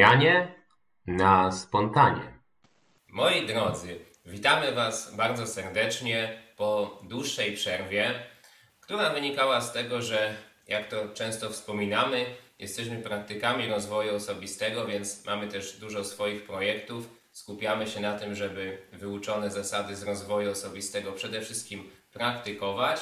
zapomnianie na spontanie. Moi drodzy, witamy Was bardzo serdecznie po dłuższej przerwie, która wynikała z tego, że jak to często wspominamy, jesteśmy praktykami rozwoju osobistego, więc mamy też dużo swoich projektów. Skupiamy się na tym, żeby wyuczone zasady z rozwoju osobistego przede wszystkim praktykować.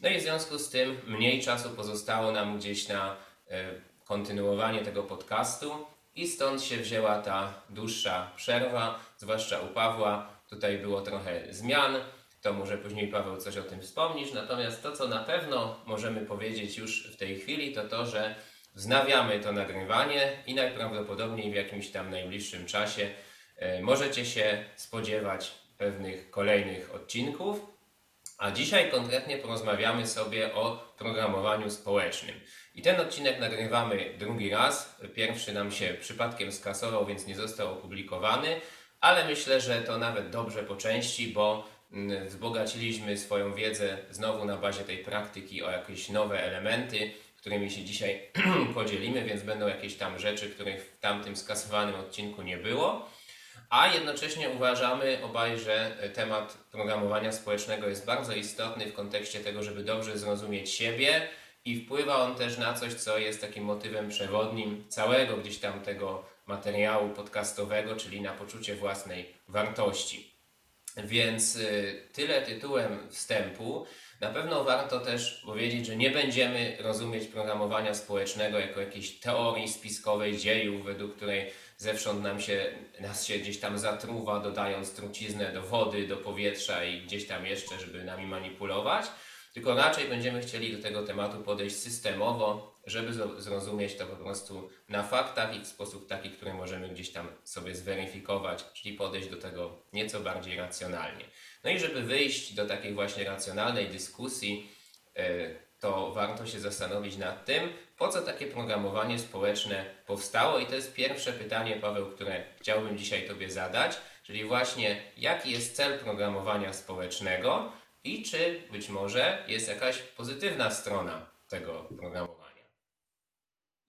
No i w związku z tym mniej czasu pozostało nam gdzieś na e, kontynuowanie tego podcastu i stąd się wzięła ta dłuższa przerwa, zwłaszcza u Pawła. Tutaj było trochę zmian, to może później Paweł coś o tym wspomnisz. Natomiast to, co na pewno możemy powiedzieć już w tej chwili, to to, że wznawiamy to nagrywanie i najprawdopodobniej w jakimś tam najbliższym czasie e, możecie się spodziewać pewnych kolejnych odcinków. A dzisiaj konkretnie porozmawiamy sobie o programowaniu społecznym. I ten odcinek nagrywamy drugi raz. Pierwszy nam się przypadkiem skasował, więc nie został opublikowany, ale myślę, że to nawet dobrze po części, bo mm, wzbogaciliśmy swoją wiedzę znowu na bazie tej praktyki o jakieś nowe elementy, którymi się dzisiaj podzielimy, więc będą jakieś tam rzeczy, których w tamtym skasowanym odcinku nie było. A jednocześnie uważamy obaj, że temat programowania społecznego jest bardzo istotny w kontekście tego, żeby dobrze zrozumieć siebie i wpływa on też na coś, co jest takim motywem przewodnim całego gdzieś tam tego materiału podcastowego, czyli na poczucie własnej wartości. Więc y, tyle tytułem wstępu. Na pewno warto też powiedzieć, że nie będziemy rozumieć programowania społecznego jako jakiejś teorii spiskowej dziejów, według której zewsząd nam się, nas się gdzieś tam zatruwa, dodając truciznę do wody, do powietrza i gdzieś tam jeszcze, żeby nami manipulować. Tylko raczej będziemy chcieli do tego tematu podejść systemowo, żeby zrozumieć to po prostu na faktach i w sposób taki, który możemy gdzieś tam sobie zweryfikować, czyli podejść do tego nieco bardziej racjonalnie. No i żeby wyjść do takiej właśnie racjonalnej dyskusji, e, to warto się zastanowić nad tym, po co takie programowanie społeczne powstało. I to jest pierwsze pytanie, Paweł, które chciałbym dzisiaj Tobie zadać, czyli właśnie jaki jest cel programowania społecznego i czy być może jest jakaś pozytywna strona tego programowania.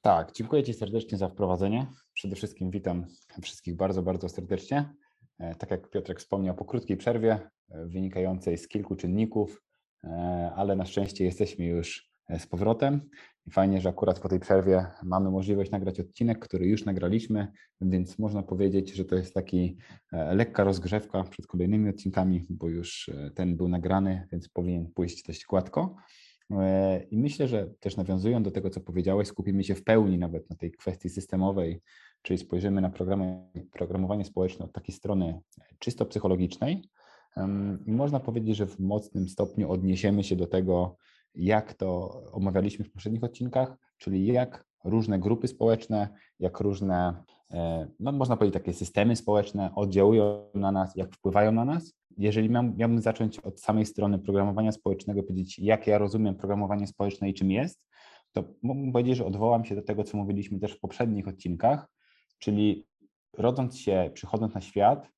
Tak, dziękuję Ci serdecznie za wprowadzenie. Przede wszystkim witam wszystkich bardzo, bardzo serdecznie. E, tak jak Piotrek wspomniał, po krótkiej przerwie e, wynikającej z kilku czynników, e, ale na szczęście jesteśmy już z powrotem. I fajnie, że akurat po tej przerwie mamy możliwość nagrać odcinek, który już nagraliśmy, więc można powiedzieć, że to jest taki lekka rozgrzewka przed kolejnymi odcinkami, bo już ten był nagrany, więc powinien pójść dość gładko. I myślę, że też nawiązując do tego, co powiedziałeś, skupimy się w pełni nawet na tej kwestii systemowej, czyli spojrzymy na programowanie społeczne od takiej strony czysto psychologicznej. I można powiedzieć, że w mocnym stopniu odniesiemy się do tego, jak to omawialiśmy w poprzednich odcinkach, czyli jak różne grupy społeczne, jak różne, e, no można powiedzieć, takie systemy społeczne oddziałują na nas, jak wpływają na nas. Jeżeli miałbym zacząć od samej strony programowania społecznego, powiedzieć, jak ja rozumiem programowanie społeczne i czym jest, to mógłbym powiedzieć, że odwołam się do tego, co mówiliśmy też w poprzednich odcinkach, czyli rodząc się, przychodząc na świat,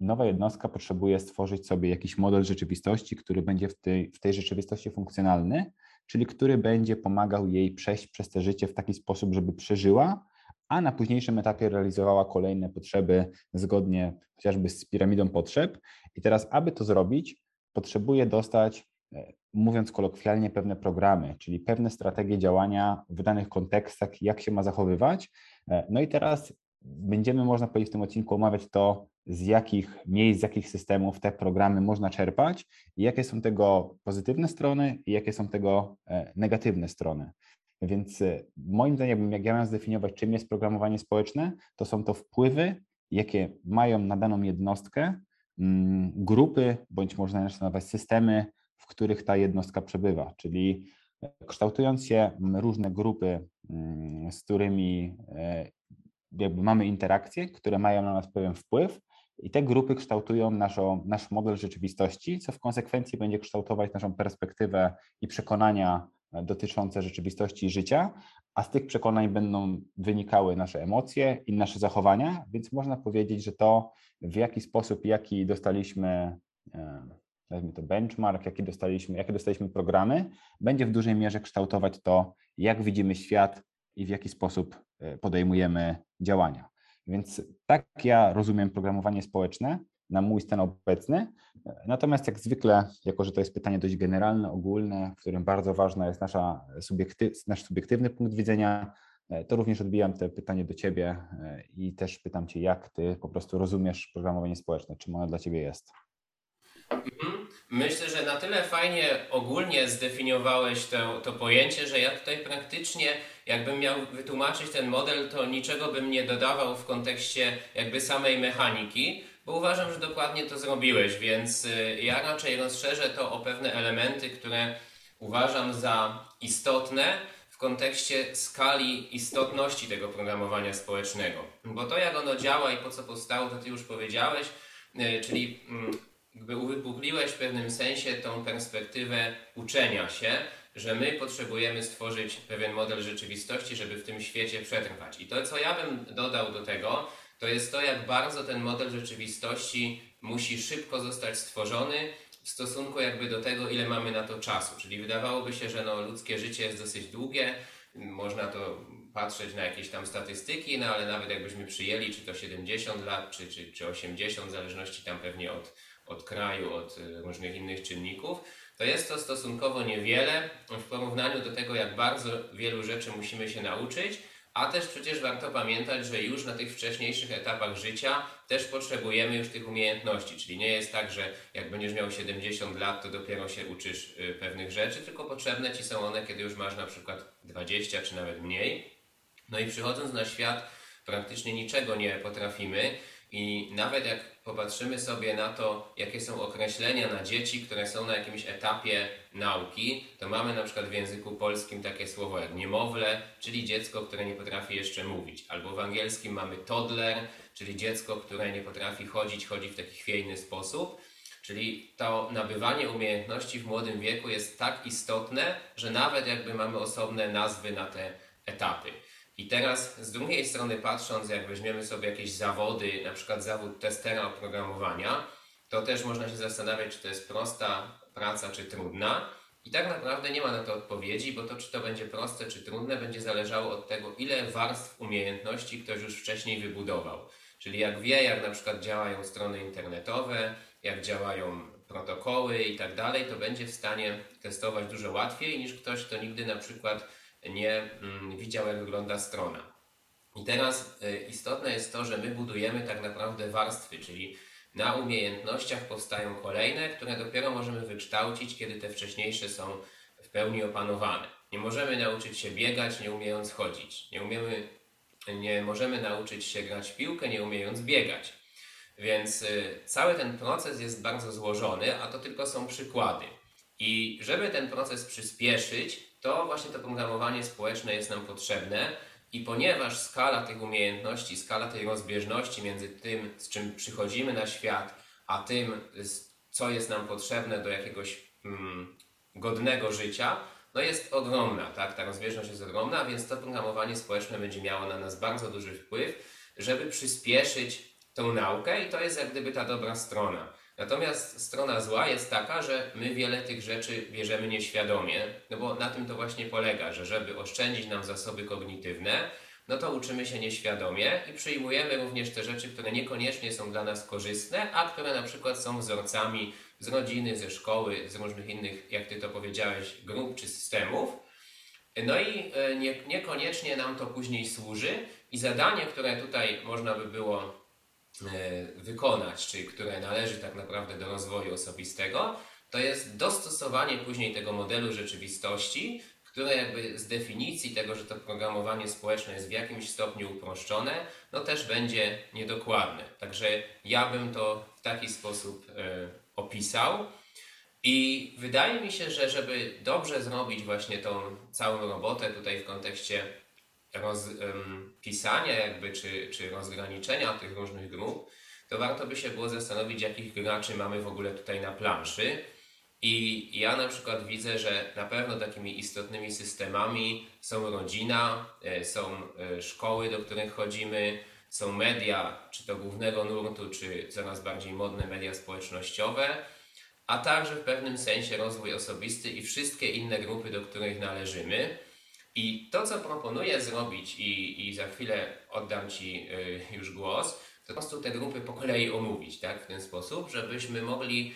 nowa jednostka potrzebuje stworzyć sobie jakiś model rzeczywistości, który będzie w tej, w tej rzeczywistości funkcjonalny, czyli który będzie pomagał jej przejść przez te życie w taki sposób, żeby przeżyła, a na późniejszym etapie realizowała kolejne potrzeby zgodnie chociażby z piramidą potrzeb. I teraz, aby to zrobić, potrzebuje dostać, e, mówiąc kolokwialnie, pewne programy, czyli pewne strategie działania w danych kontekstach, jak się ma zachowywać. E, no i teraz będziemy, można powiedzieć, w tym odcinku omawiać to, z jakich miejsc, z jakich systemów te programy można czerpać i jakie są tego pozytywne strony i jakie są tego e, negatywne strony. Więc e, moim zdaniem, jak ja mam zdefiniować, czym jest programowanie społeczne, to są to wpływy, jakie mają na daną jednostkę mm, grupy, bądź można jeszcze nazwać systemy, w których ta jednostka przebywa. Czyli e, kształtując się różne grupy, mm, z którymi jakby mamy interakcje, które mają na nas pewien wpływ, i te grupy kształtują naszą, nasz model rzeczywistości, co w konsekwencji będzie kształtować naszą perspektywę i przekonania e, dotyczące rzeczywistości i życia, a z tych przekonań będą wynikały nasze emocje i nasze zachowania, więc można powiedzieć, że to w jaki sposób, jaki dostaliśmy, e, nazwijmy to benchmark, jaki dostaliśmy, jakie dostaliśmy programy, będzie w dużej mierze kształtować to, jak widzimy świat i w jaki sposób podejmujemy działania. Więc tak ja rozumiem programowanie społeczne na mój stan obecny. Natomiast jak zwykle, jako że to jest pytanie dość generalne, ogólne, w którym bardzo ważna jest nasza nasz subiektywny punkt widzenia, to również odbijam te pytanie do Ciebie i też pytam Cię, jak Ty po prostu rozumiesz programowanie społeczne, czym ono dla Ciebie jest. Myślę, że na tyle fajnie ogólnie zdefiniowałeś to, to pojęcie, że ja tutaj praktycznie, jakbym miał wytłumaczyć ten model, to niczego bym nie dodawał w kontekście jakby samej mechaniki, bo uważam, że dokładnie to zrobiłeś, więc y, ja raczej rozszerzę to o pewne elementy, które uważam za istotne w kontekście skali istotności tego programowania społecznego. Bo to, jak ono działa i po co powstało, to Ty już powiedziałeś, y, czyli mm, jakby uwypukliłeś w pewnym sensie tą perspektywę uczenia się, że my potrzebujemy stworzyć pewien model rzeczywistości, żeby w tym świecie przetrwać. I to, co ja bym dodał do tego, to jest to, jak bardzo ten model rzeczywistości musi szybko zostać stworzony w stosunku jakby do tego, ile mamy na to czasu. Czyli wydawałoby się, że no, ludzkie życie jest dosyć długie, można to patrzeć na jakieś tam statystyki, no ale nawet jakbyśmy przyjęli, czy to 70 lat, czy, czy, czy 80, w zależności tam pewnie od, od kraju, od y, różnych innych czynników, to jest to stosunkowo niewiele w porównaniu do tego, jak bardzo wielu rzeczy musimy się nauczyć, a też przecież warto pamiętać, że już na tych wcześniejszych etapach życia też potrzebujemy już tych umiejętności, czyli nie jest tak, że jak będziesz miał 70 lat, to dopiero się uczysz y, pewnych rzeczy, tylko potrzebne Ci są one, kiedy już masz na przykład 20 czy nawet mniej. No i przychodząc na świat praktycznie niczego nie potrafimy i nawet jak popatrzymy sobie na to, jakie są określenia na dzieci, które są na jakimś etapie nauki, to mamy na przykład w języku polskim takie słowo jak niemowlę, czyli dziecko, które nie potrafi jeszcze mówić. Albo w angielskim mamy toddler, czyli dziecko, które nie potrafi chodzić, chodzi w taki chwiejny sposób. Czyli to nabywanie umiejętności w młodym wieku jest tak istotne, że nawet jakby mamy osobne nazwy na te etapy. I teraz z drugiej strony patrząc, jak weźmiemy sobie jakieś zawody, na przykład zawód testera oprogramowania, to też można się zastanawiać, czy to jest prosta praca, czy trudna. I tak naprawdę nie ma na to odpowiedzi, bo to, czy to będzie proste, czy trudne, będzie zależało od tego, ile warstw umiejętności ktoś już wcześniej wybudował. Czyli jak wie, jak na przykład działają strony internetowe, jak działają protokoły i tak dalej, to będzie w stanie testować dużo łatwiej niż ktoś, kto nigdy na przykład nie mm, widział, jak wygląda strona. I teraz y, istotne jest to, że my budujemy tak naprawdę warstwy, czyli na umiejętnościach powstają kolejne, które dopiero możemy wykształcić, kiedy te wcześniejsze są w pełni opanowane. Nie możemy nauczyć się biegać, nie umiejąc chodzić. Nie, umiemy, nie możemy nauczyć się grać w piłkę, nie umiejąc biegać. Więc y, cały ten proces jest bardzo złożony, a to tylko są przykłady. I żeby ten proces przyspieszyć, to właśnie to programowanie społeczne jest nam potrzebne. I ponieważ skala tych umiejętności, skala tej rozbieżności między tym, z czym przychodzimy na świat, a tym, co jest nam potrzebne do jakiegoś mm, godnego życia, no jest ogromna, tak? Ta rozbieżność jest ogromna, więc to programowanie społeczne będzie miało na nas bardzo duży wpływ, żeby przyspieszyć tą naukę i to jest jak gdyby ta dobra strona. Natomiast strona zła jest taka, że my wiele tych rzeczy bierzemy nieświadomie, no bo na tym to właśnie polega, że żeby oszczędzić nam zasoby kognitywne, no to uczymy się nieświadomie i przyjmujemy również te rzeczy, które niekoniecznie są dla nas korzystne, a które na przykład są wzorcami z rodziny, ze szkoły, z różnych innych, jak Ty to powiedziałeś, grup czy systemów. No i e, nie, niekoniecznie nam to później służy i zadanie, które tutaj można by było wykonać, czy które należy tak naprawdę do rozwoju osobistego, to jest dostosowanie później tego modelu rzeczywistości, które jakby z definicji tego, że to programowanie społeczne jest w jakimś stopniu uproszczone, no też będzie niedokładne. Także ja bym to w taki sposób e, opisał. I wydaje mi się, że żeby dobrze zrobić właśnie tą całą robotę tutaj w kontekście rozpisania jakby, czy, czy rozgraniczenia tych różnych grup, to warto by się było zastanowić, jakich graczy mamy w ogóle tutaj na planszy. I ja na przykład widzę, że na pewno takimi istotnymi systemami są rodzina, e, są e, szkoły, do których chodzimy, są media, czy to głównego nurtu, czy coraz bardziej modne media społecznościowe, a także w pewnym sensie rozwój osobisty i wszystkie inne grupy, do których należymy. I to, co proponuję zrobić, i, i za chwilę oddam Ci y, już głos, to po prostu te grupy po kolei omówić, tak? W ten sposób, żebyśmy mogli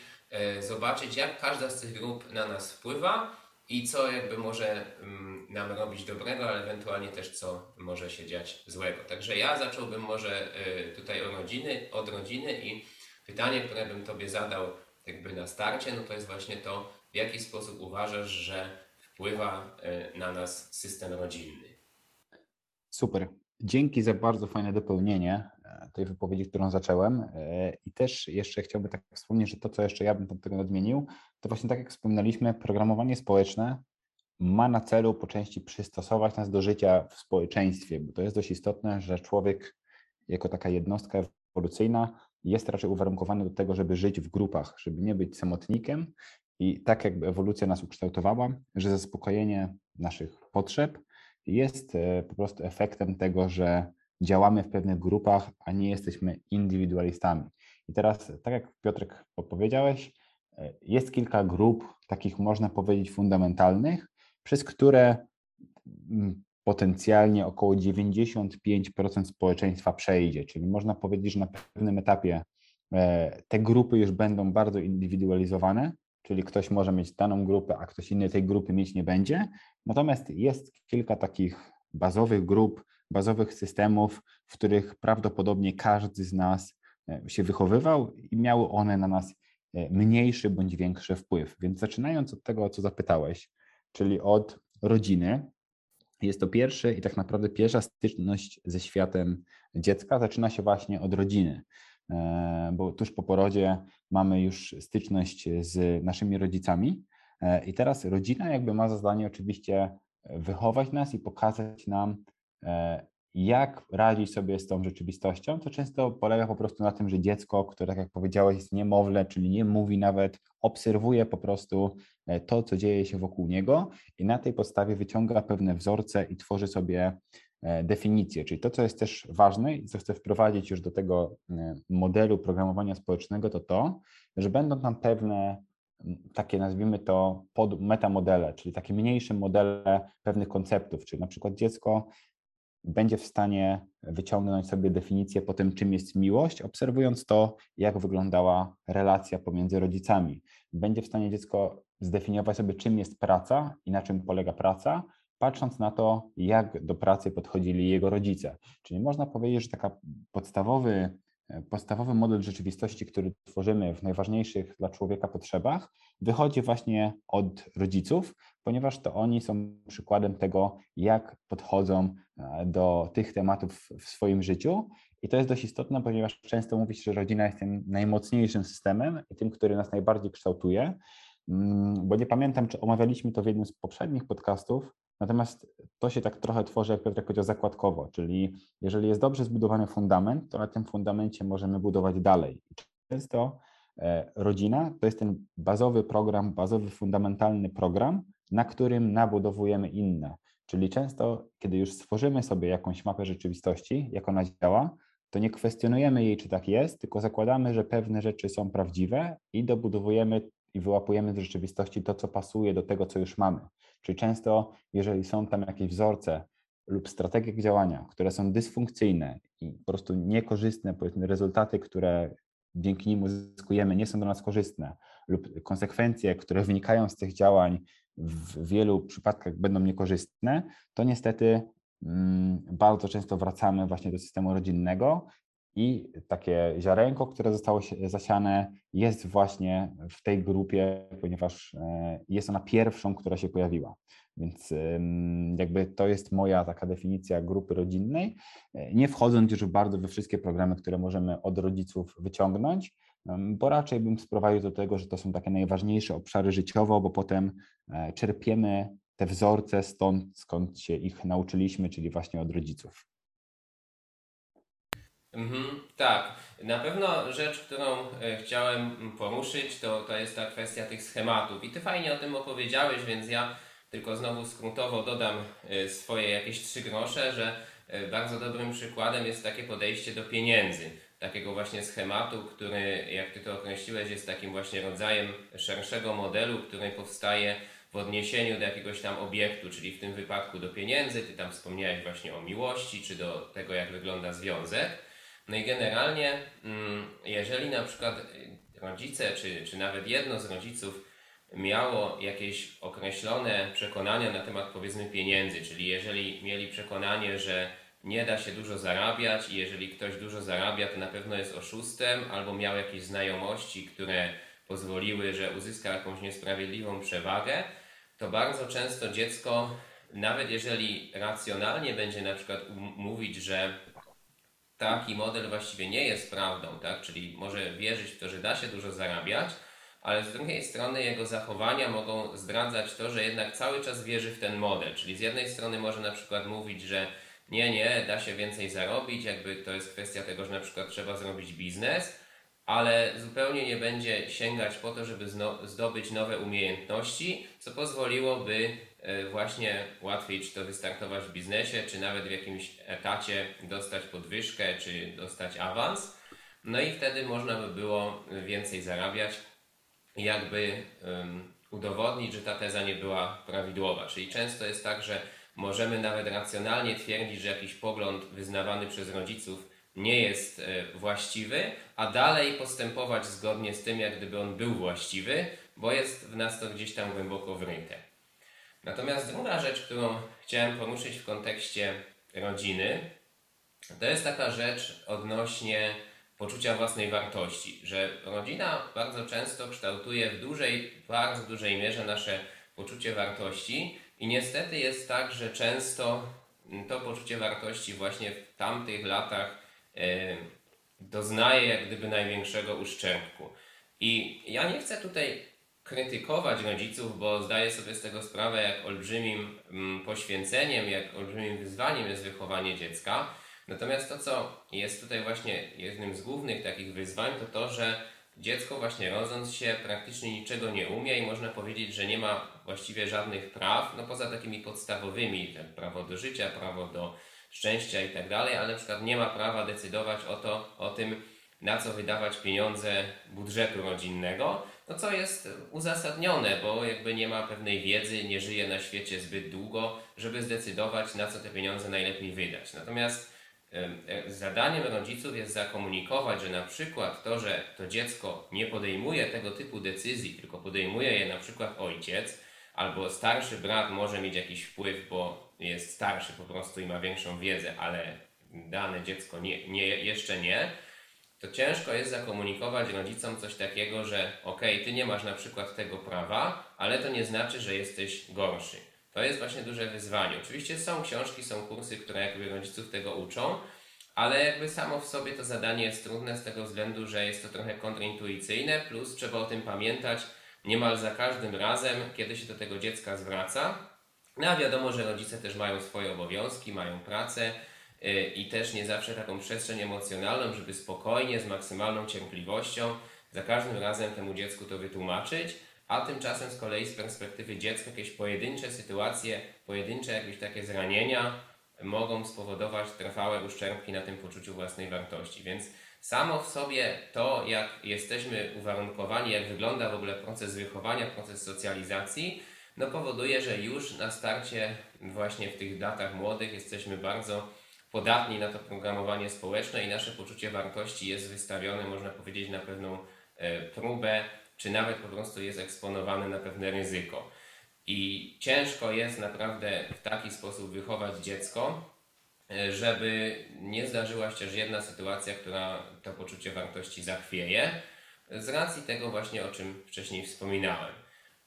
y, zobaczyć, jak każda z tych grup na nas wpływa i co jakby może mm, nam robić dobrego, ale ewentualnie też co może się dziać złego. Także ja zacząłbym może y, tutaj od rodziny, od rodziny i pytanie, które bym Tobie zadał jakby na starcie, no to jest właśnie to, w jaki sposób uważasz, że wpływa y, na nas system rodzinny. Super. Dzięki za bardzo fajne dopełnienie e, tej wypowiedzi, którą zacząłem. E, I też jeszcze chciałbym tak wspomnieć, że to, co jeszcze ja bym tego odmienił, to właśnie tak jak wspominaliśmy, programowanie społeczne ma na celu po części przystosować nas do życia w społeczeństwie, bo to jest dość istotne, że człowiek jako taka jednostka ewolucyjna jest raczej uwarunkowany do tego, żeby żyć w grupach, żeby nie być samotnikiem i tak jakby ewolucja nas ukształtowała, że zaspokojenie naszych potrzeb jest e, po prostu efektem tego, że działamy w pewnych grupach, a nie jesteśmy indywidualistami. I teraz, tak jak Piotrek powiedziałeś, e, jest kilka grup, takich można powiedzieć fundamentalnych, przez które mm, potencjalnie około 95% społeczeństwa przejdzie. Czyli można powiedzieć, że na pewnym etapie e, te grupy już będą bardzo indywidualizowane, czyli ktoś może mieć daną grupę, a ktoś inny tej grupy mieć nie będzie. Natomiast jest kilka takich bazowych grup, bazowych systemów, w których prawdopodobnie każdy z nas e, się wychowywał i miały one na nas e, mniejszy bądź większy wpływ. Więc zaczynając od tego, o co zapytałeś, czyli od rodziny, jest to pierwszy i tak naprawdę pierwsza styczność ze światem dziecka zaczyna się właśnie od rodziny. E, bo tuż po porodzie mamy już styczność z naszymi rodzicami. E, i teraz rodzina jakby ma za zadanie oczywiście wychować nas i pokazać nam, e, jak radzić sobie z tą rzeczywistością, to często polega po prostu na tym, że dziecko, które tak jak powiedziałeś jest niemowlę, czyli nie mówi nawet, obserwuje po prostu to, co dzieje się wokół niego i na tej podstawie wyciąga pewne wzorce i tworzy sobie E, definicje, czyli to, co jest też ważne i co chcę wprowadzić już do tego e, modelu programowania społecznego, to to, że będą tam pewne takie nazwijmy to pod metamodele, czyli takie mniejsze modele pewnych konceptów, czyli na przykład dziecko będzie w stanie wyciągnąć sobie definicję po tym, czym jest miłość, obserwując to, jak wyglądała relacja pomiędzy rodzicami. Będzie w stanie dziecko zdefiniować sobie, czym jest praca i na czym polega praca, patrząc na to, jak do pracy podchodzili jego rodzice. Czyli można powiedzieć, że taka podstawowy, e, podstawowy model rzeczywistości, który tworzymy w najważniejszych dla człowieka potrzebach, wychodzi właśnie od rodziców, ponieważ to oni są przykładem tego, jak podchodzą e, do tych tematów w swoim życiu. I to jest dość istotne, ponieważ często mówi się, że rodzina jest tym najmocniejszym systemem i tym, który nas najbardziej kształtuje. Mm, bo nie pamiętam, czy omawialiśmy to w jednym z poprzednich podcastów, Natomiast to się tak trochę tworzy, jak Piotrek powiedział, zakładkowo, czyli jeżeli jest dobrze zbudowany fundament, to na tym fundamencie możemy budować dalej. Często e, rodzina to jest ten bazowy program, bazowy, fundamentalny program, na którym nabudowujemy inne. Czyli często, kiedy już stworzymy sobie jakąś mapę rzeczywistości, jak ona działa, to nie kwestionujemy jej, czy tak jest, tylko zakładamy, że pewne rzeczy są prawdziwe i dobudowujemy i wyłapujemy z rzeczywistości to, co pasuje do tego, co już mamy. Czyli często, jeżeli są tam jakieś wzorce lub strategie działania, które są dysfunkcyjne i po prostu niekorzystne, powiedzmy, rezultaty, które dzięki nim uzyskujemy, nie są do nas korzystne, lub konsekwencje, które wynikają z tych działań w wielu przypadkach będą niekorzystne, to niestety mm, bardzo często wracamy właśnie do systemu rodzinnego i takie ziarenko, które zostało zasiane, jest właśnie w tej grupie, ponieważ e, jest ona pierwszą, która się pojawiła. Więc jakby to jest moja taka definicja grupy rodzinnej, e, nie wchodząc już bardzo we wszystkie programy, które możemy od rodziców wyciągnąć, bo raczej bym sprowadził do tego, że to są takie najważniejsze obszary życiowo, bo potem e, czerpiemy te wzorce stąd, skąd się ich nauczyliśmy, czyli właśnie od rodziców. Mhm, tak. Na pewno rzecz, którą e, chciałem poruszyć, to, to jest ta kwestia tych schematów. I ty fajnie o tym opowiedziałeś, więc ja tylko znowu skrótowo dodam e, swoje jakieś trzy grosze, że e, bardzo dobrym przykładem jest takie podejście do pieniędzy. Takiego właśnie schematu, który, jak ty to określiłeś, jest takim właśnie rodzajem szerszego modelu, który powstaje w odniesieniu do jakiegoś tam obiektu, czyli w tym wypadku do pieniędzy, ty tam wspomniałeś właśnie o miłości, czy do tego, jak wygląda związek. No i generalnie, mm, jeżeli na przykład rodzice, czy, czy nawet jedno z rodziców miało jakieś określone przekonania na temat powiedzmy pieniędzy, czyli jeżeli mieli przekonanie, że nie da się dużo zarabiać i jeżeli ktoś dużo zarabia, to na pewno jest oszustem, albo miał jakieś znajomości, które pozwoliły, że uzyska jakąś niesprawiedliwą przewagę, to bardzo często dziecko, nawet jeżeli racjonalnie będzie na przykład mówić, że taki model właściwie nie jest prawdą, tak? czyli może wierzyć w to, że da się dużo zarabiać, ale z drugiej strony jego zachowania mogą zdradzać to, że jednak cały czas wierzy w ten model. Czyli z jednej strony może na przykład mówić, że nie, nie, da się więcej zarobić, jakby to jest kwestia tego, że na przykład trzeba zrobić biznes, ale zupełnie nie będzie sięgać po to, żeby zdobyć nowe umiejętności, co pozwoliłoby właśnie łatwiej czy to wystartować w biznesie, czy nawet w jakimś etacie dostać podwyżkę, czy dostać awans. No i wtedy można by było więcej zarabiać, jakby um, udowodnić, że ta teza nie była prawidłowa. Czyli często jest tak, że możemy nawet racjonalnie twierdzić, że jakiś pogląd wyznawany przez rodziców nie jest e, właściwy, a dalej postępować zgodnie z tym, jak gdyby on był właściwy, bo jest w nas to gdzieś tam głęboko wryte. Natomiast druga rzecz, którą chciałem poruszyć w kontekście rodziny, to jest taka rzecz odnośnie poczucia własnej wartości, że rodzina bardzo często kształtuje w dużej, bardzo dużej mierze nasze poczucie wartości i niestety jest tak, że często to poczucie wartości właśnie w tamtych latach e, doznaje jak gdyby największego uszczerbku. I ja nie chcę tutaj krytykować rodziców, bo zdaję sobie z tego sprawę, jak olbrzymim mm, poświęceniem, jak olbrzymim wyzwaniem jest wychowanie dziecka. Natomiast to, co jest tutaj właśnie jednym z głównych takich wyzwań, to to, że dziecko właśnie rodząc się praktycznie niczego nie umie i można powiedzieć, że nie ma właściwie żadnych praw, no poza takimi podstawowymi, prawo do życia, prawo do szczęścia i tak dalej, ale na przykład nie ma prawa decydować o, to, o tym, na co wydawać pieniądze budżetu rodzinnego, no co jest uzasadnione, bo jakby nie ma pewnej wiedzy, nie żyje na świecie zbyt długo, żeby zdecydować, na co te pieniądze najlepiej wydać. Natomiast E, zadaniem rodziców jest zakomunikować, że na przykład to, że to dziecko nie podejmuje tego typu decyzji, tylko podejmuje je na przykład ojciec, albo starszy brat może mieć jakiś wpływ, bo jest starszy po prostu i ma większą wiedzę, ale dane dziecko nie, nie, jeszcze nie, to ciężko jest zakomunikować rodzicom coś takiego, że ok, ty nie masz na przykład tego prawa, ale to nie znaczy, że jesteś gorszy. To jest właśnie duże wyzwanie. Oczywiście są książki, są kursy, które jakby rodziców tego uczą, ale jakby samo w sobie to zadanie jest trudne z tego względu, że jest to trochę kontrintuicyjne, plus trzeba o tym pamiętać niemal za każdym razem, kiedy się do tego dziecka zwraca. No a wiadomo, że rodzice też mają swoje obowiązki, mają pracę i też nie zawsze taką przestrzeń emocjonalną, żeby spokojnie, z maksymalną cierpliwością za każdym razem temu dziecku to wytłumaczyć a tymczasem z kolei z perspektywy dziecka jakieś pojedyncze sytuacje, pojedyncze jakieś takie zranienia mogą spowodować trwałe uszczerbki na tym poczuciu własnej wartości. Więc samo w sobie to, jak jesteśmy uwarunkowani, jak wygląda w ogóle proces wychowania, proces socjalizacji, no powoduje, że już na starcie, właśnie w tych datach młodych, jesteśmy bardzo podatni na to programowanie społeczne i nasze poczucie wartości jest wystawione, można powiedzieć, na pewną e, próbę czy nawet po prostu jest eksponowany na pewne ryzyko. I ciężko jest naprawdę w taki sposób wychować dziecko, e, żeby nie zdarzyła się też jedna sytuacja, która to poczucie wartości zachwieje, z racji tego właśnie, o czym wcześniej wspominałem.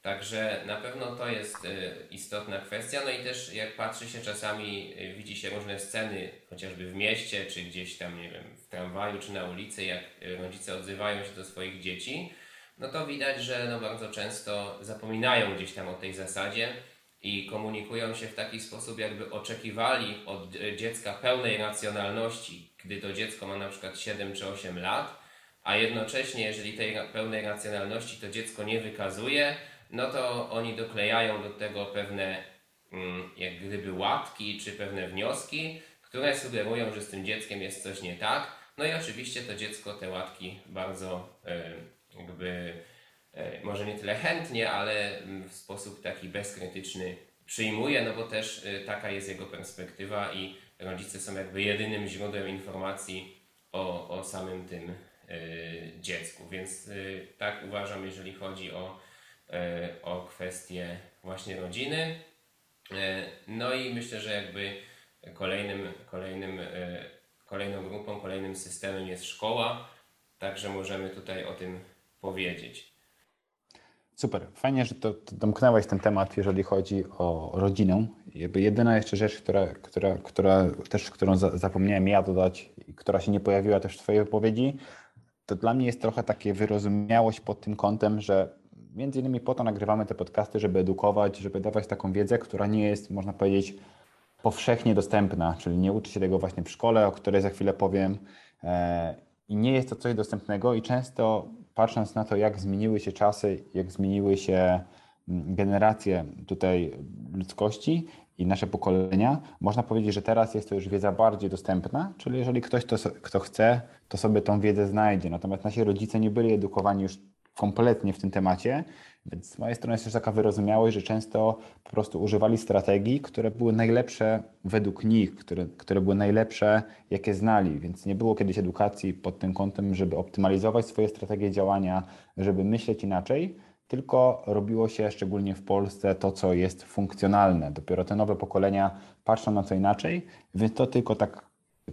Także na pewno to jest e, istotna kwestia. No i też jak patrzy się czasami, e, widzi się różne sceny, chociażby w mieście, czy gdzieś tam, nie wiem, w tramwaju, czy na ulicy, jak rodzice odzywają się do swoich dzieci, no to widać, że no bardzo często zapominają gdzieś tam o tej zasadzie i komunikują się w taki sposób, jakby oczekiwali od dziecka pełnej racjonalności, gdy to dziecko ma na przykład 7 czy 8 lat, a jednocześnie, jeżeli tej pełnej racjonalności to dziecko nie wykazuje, no to oni doklejają do tego pewne mm, jak gdyby łatki czy pewne wnioski, które sugerują, że z tym dzieckiem jest coś nie tak. No i oczywiście to dziecko te łatki bardzo. Yy, jakby e, może nie tyle chętnie, ale mm, w sposób taki bezkrytyczny przyjmuje, no bo też y, taka jest jego perspektywa i rodzice są jakby jedynym źródłem informacji o, o samym tym dziecku. Więc tak uważam, jeżeli chodzi o, o kwestię właśnie rodziny. No i myślę, że jakby kolejnym, kolejnym, kolejną grupą, kolejnym systemem jest szkoła, także możemy tutaj o tym powiedzieć. Super. Fajnie, że to, to domknęłeś ten temat, jeżeli chodzi o rodzinę. Jedyna jeszcze rzecz, która, która, która też, którą za, zapomniałem ja dodać i która się nie pojawiła też w Twojej wypowiedzi, to dla mnie jest trochę takie wyrozumiałość pod tym kątem, że między innymi po to nagrywamy te podcasty, żeby edukować, żeby dawać taką wiedzę, która nie jest, można powiedzieć, powszechnie dostępna, czyli nie uczy się tego właśnie w szkole, o której za chwilę powiem. E, I nie jest to coś dostępnego i często patrząc na to, jak zmieniły się czasy, jak zmieniły się mm, generacje tutaj ludzkości i nasze pokolenia, można powiedzieć, że teraz jest to już wiedza bardziej dostępna, czyli jeżeli ktoś, to, kto chce, to sobie tą wiedzę znajdzie. Natomiast nasi rodzice nie byli edukowani już kompletnie w tym temacie, więc z mojej strony jest też taka wyrozumiałość, że często po prostu używali strategii, które były najlepsze według nich, które, które były najlepsze, jakie znali. Więc nie było kiedyś edukacji pod tym kątem, żeby optymalizować swoje strategie działania, żeby myśleć inaczej, tylko robiło się szczególnie w Polsce to, co jest funkcjonalne. Dopiero te nowe pokolenia patrzą na co inaczej, więc to tylko tak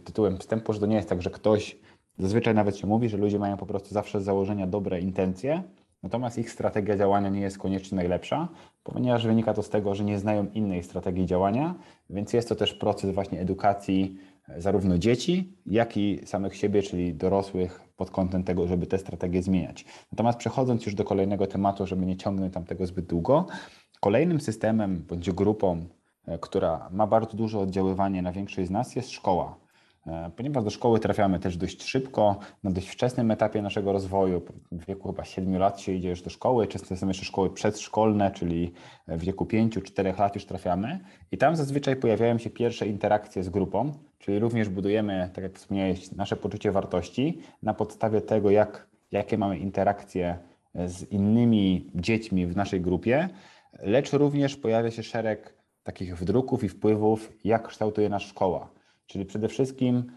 tytułem wstępu, że to nie jest tak, że ktoś, zazwyczaj nawet się mówi, że ludzie mają po prostu zawsze z założenia dobre intencje, Natomiast ich strategia działania nie jest koniecznie najlepsza, ponieważ wynika to z tego, że nie znają innej strategii działania, więc jest to też proces właśnie edukacji e, zarówno dzieci, jak i samych siebie, czyli dorosłych pod kątem tego, żeby te strategie zmieniać. Natomiast przechodząc już do kolejnego tematu, żeby nie ciągnąć tam tego zbyt długo, kolejnym systemem bądź grupą, e, która ma bardzo duże oddziaływanie na większość z nas jest szkoła. E, ponieważ do szkoły trafiamy też dość szybko, na dość wczesnym etapie naszego rozwoju, w wieku chyba 7 lat się idzie już do szkoły, często są jeszcze szkoły przedszkolne, czyli w wieku 5-4 lat już trafiamy i tam zazwyczaj pojawiają się pierwsze interakcje z grupą, czyli również budujemy, tak jak wspomniałeś, nasze poczucie wartości na podstawie tego, jak, jakie mamy interakcje z innymi dziećmi w naszej grupie, lecz również pojawia się szereg takich wdruków i wpływów, jak kształtuje nas szkoła. Czyli przede wszystkim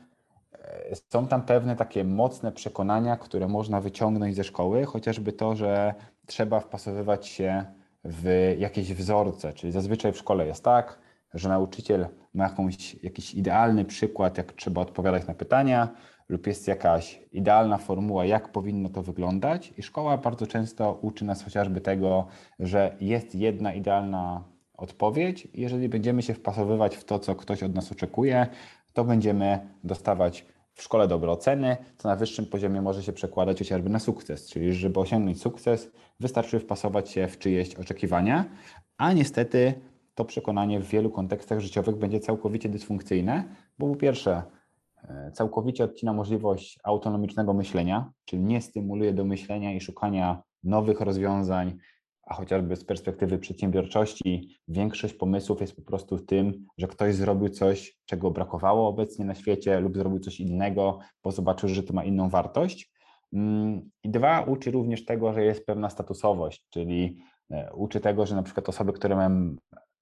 e, są tam pewne takie mocne przekonania, które można wyciągnąć ze szkoły, chociażby to, że trzeba wpasowywać się w jakieś wzorce. Czyli zazwyczaj w szkole jest tak, że nauczyciel ma jakąś, jakiś idealny przykład, jak trzeba odpowiadać na pytania, lub jest jakaś idealna formuła, jak powinno to wyglądać, i szkoła bardzo często uczy nas chociażby tego, że jest jedna idealna odpowiedź. Jeżeli będziemy się wpasowywać w to, co ktoś od nas oczekuje, to będziemy dostawać w szkole dobre oceny, co na wyższym poziomie może się przekładać chociażby na sukces. Czyli, żeby osiągnąć sukces, wystarczy wpasować się w czyjeś oczekiwania, a niestety to przekonanie w wielu kontekstach życiowych będzie całkowicie dysfunkcyjne, bo po pierwsze, e, całkowicie odcina możliwość autonomicznego myślenia, czyli nie stymuluje do myślenia i szukania nowych rozwiązań, a chociażby z perspektywy przedsiębiorczości większość pomysłów jest po prostu tym, że ktoś zrobił coś, czego brakowało obecnie na świecie lub zrobił coś innego, bo zobaczył, że to ma inną wartość. Mm, I dwa, uczy również tego, że jest pewna statusowość, czyli e, uczy tego, że na przykład osoby, które mają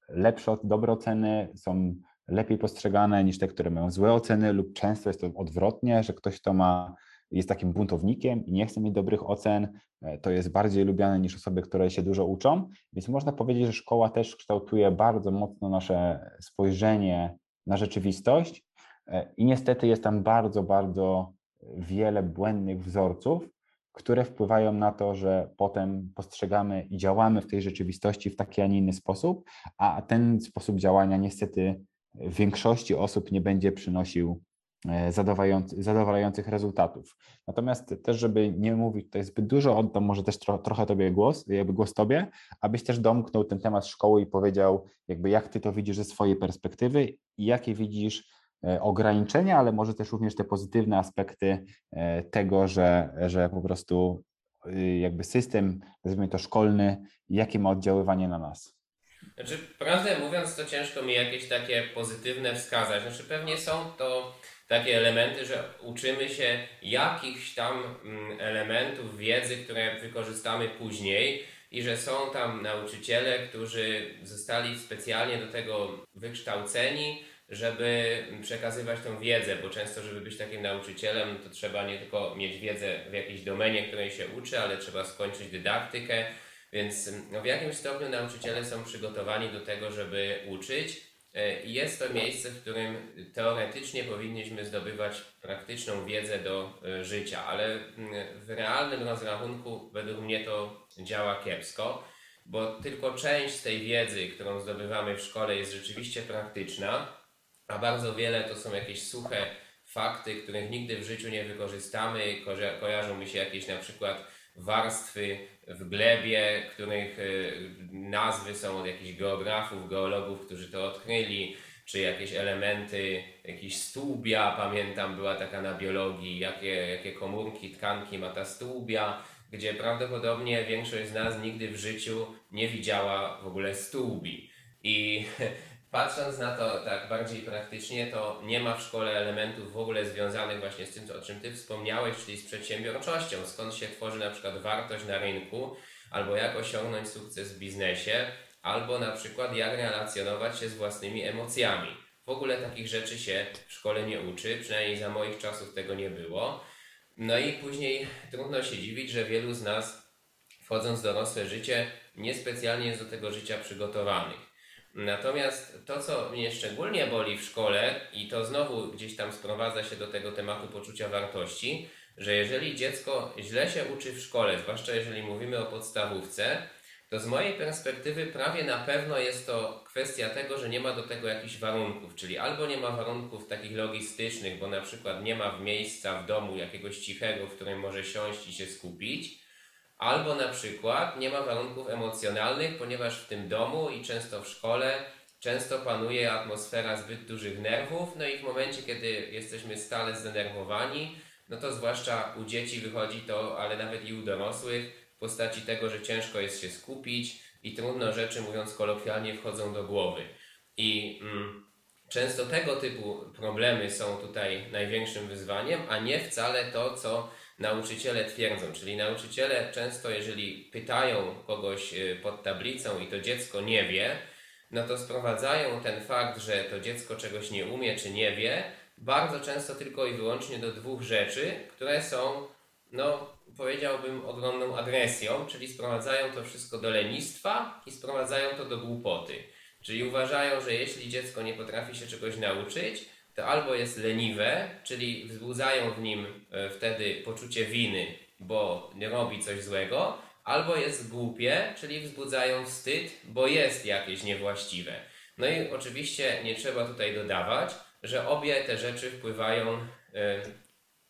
lepsze, dobre oceny, są lepiej postrzegane niż te, które mają złe oceny, lub często jest to odwrotnie, że ktoś, kto ma jest takim buntownikiem i nie chce mieć dobrych ocen, e, to jest bardziej lubiane niż osoby, które się dużo uczą. Więc można powiedzieć, że szkoła też kształtuje bardzo mocno nasze spojrzenie na rzeczywistość e, i niestety jest tam bardzo, bardzo wiele błędnych wzorców, które wpływają na to, że potem postrzegamy i działamy w tej rzeczywistości w taki, a nie inny sposób, a ten sposób działania niestety większości osób nie będzie przynosił zadowalających rezultatów. Natomiast też, żeby nie mówić tutaj zbyt dużo, oddam może też tro, trochę Tobie głos, jakby głos Tobie, abyś też domknął ten temat szkoły i powiedział, jakby jak Ty to widzisz ze swojej perspektywy i jakie widzisz e, ograniczenia, ale może też również te pozytywne aspekty e, tego, że, że po prostu jakby system, nazwijmy to szkolny, jakie ma oddziaływanie na nas. Znaczy, prawdę mówiąc, to ciężko mi jakieś takie pozytywne wskazać. Znaczy, pewnie są to takie elementy, że uczymy się jakichś tam mm, elementów wiedzy, które wykorzystamy później. i że są tam nauczyciele, którzy zostali specjalnie do tego wykształceni, żeby przekazywać tą wiedzę, bo często, żeby być takim nauczycielem, to trzeba nie tylko mieć wiedzę w jakiejś domenie, której się uczy, ale trzeba skończyć dydaktykę, więc no, w jakimś stopniu nauczyciele są przygotowani do tego, żeby uczyć. E, jest to miejsce, w którym teoretycznie powinniśmy zdobywać praktyczną wiedzę do e, życia, ale w realnym rozrachunku według mnie to działa kiepsko, bo tylko część z tej wiedzy, którą zdobywamy w szkole, jest rzeczywiście praktyczna, a bardzo wiele to są jakieś suche fakty, których nigdy w życiu nie wykorzystamy. kojarzą mi się jakieś na przykład warstwy w glebie, których e, nazwy są od jakichś geografów, geologów, którzy to odkryli, czy jakieś elementy, jakiś stłubia, pamiętam, była taka na biologii, jakie, jakie komórki, tkanki ma ta stłubia, gdzie prawdopodobnie większość z nas nigdy w życiu nie widziała w ogóle stłubi. I patrząc na to tak bardziej praktycznie, to nie ma w szkole elementów w ogóle związanych właśnie z tym, o czym Ty wspomniałeś, czyli z przedsiębiorczością, skąd się tworzy na przykład wartość na rynku, albo jak osiągnąć sukces w biznesie, albo na przykład jak relacjonować się z własnymi emocjami. W ogóle takich rzeczy się w szkole nie uczy, przynajmniej za moich czasów tego nie było. No i później trudno się dziwić, że wielu z nas, wchodząc w dorosłe życie, niespecjalnie jest do tego życia przygotowanych. Natomiast to, co mnie szczególnie boli w szkole, i to znowu gdzieś tam sprowadza się do tego tematu poczucia wartości, że jeżeli dziecko źle się uczy w szkole, zwłaszcza jeżeli mówimy o podstawówce, to z mojej perspektywy prawie na pewno jest to kwestia tego, że nie ma do tego jakichś warunków, czyli albo nie ma warunków takich logistycznych, bo na przykład nie ma miejsca w domu jakiegoś cichego, w którym może siąść i się skupić, Albo na przykład nie ma warunków emocjonalnych, ponieważ w tym domu i często w szkole często panuje atmosfera zbyt dużych nerwów, no i w momencie, kiedy jesteśmy stale zdenerwowani, no to zwłaszcza u dzieci wychodzi to, ale nawet i u dorosłych, w postaci tego, że ciężko jest się skupić i trudno rzeczy, mówiąc kolokwialnie, wchodzą do głowy. I mm, często tego typu problemy są tutaj największym wyzwaniem, a nie wcale to, co nauczyciele twierdzą. Czyli nauczyciele często, jeżeli pytają kogoś y, pod tablicą i to dziecko nie wie, no to sprowadzają ten fakt, że to dziecko czegoś nie umie czy nie wie, bardzo często tylko i wyłącznie do dwóch rzeczy, które są, no powiedziałbym, ogromną agresją, czyli sprowadzają to wszystko do lenistwa i sprowadzają to do głupoty. Czyli uważają, że jeśli dziecko nie potrafi się czegoś nauczyć, to albo jest leniwe, czyli wzbudzają w nim e, wtedy poczucie winy, bo nie robi coś złego, albo jest głupie, czyli wzbudzają wstyd, bo jest jakieś niewłaściwe. No i oczywiście nie trzeba tutaj dodawać, że obie te rzeczy wpływają e,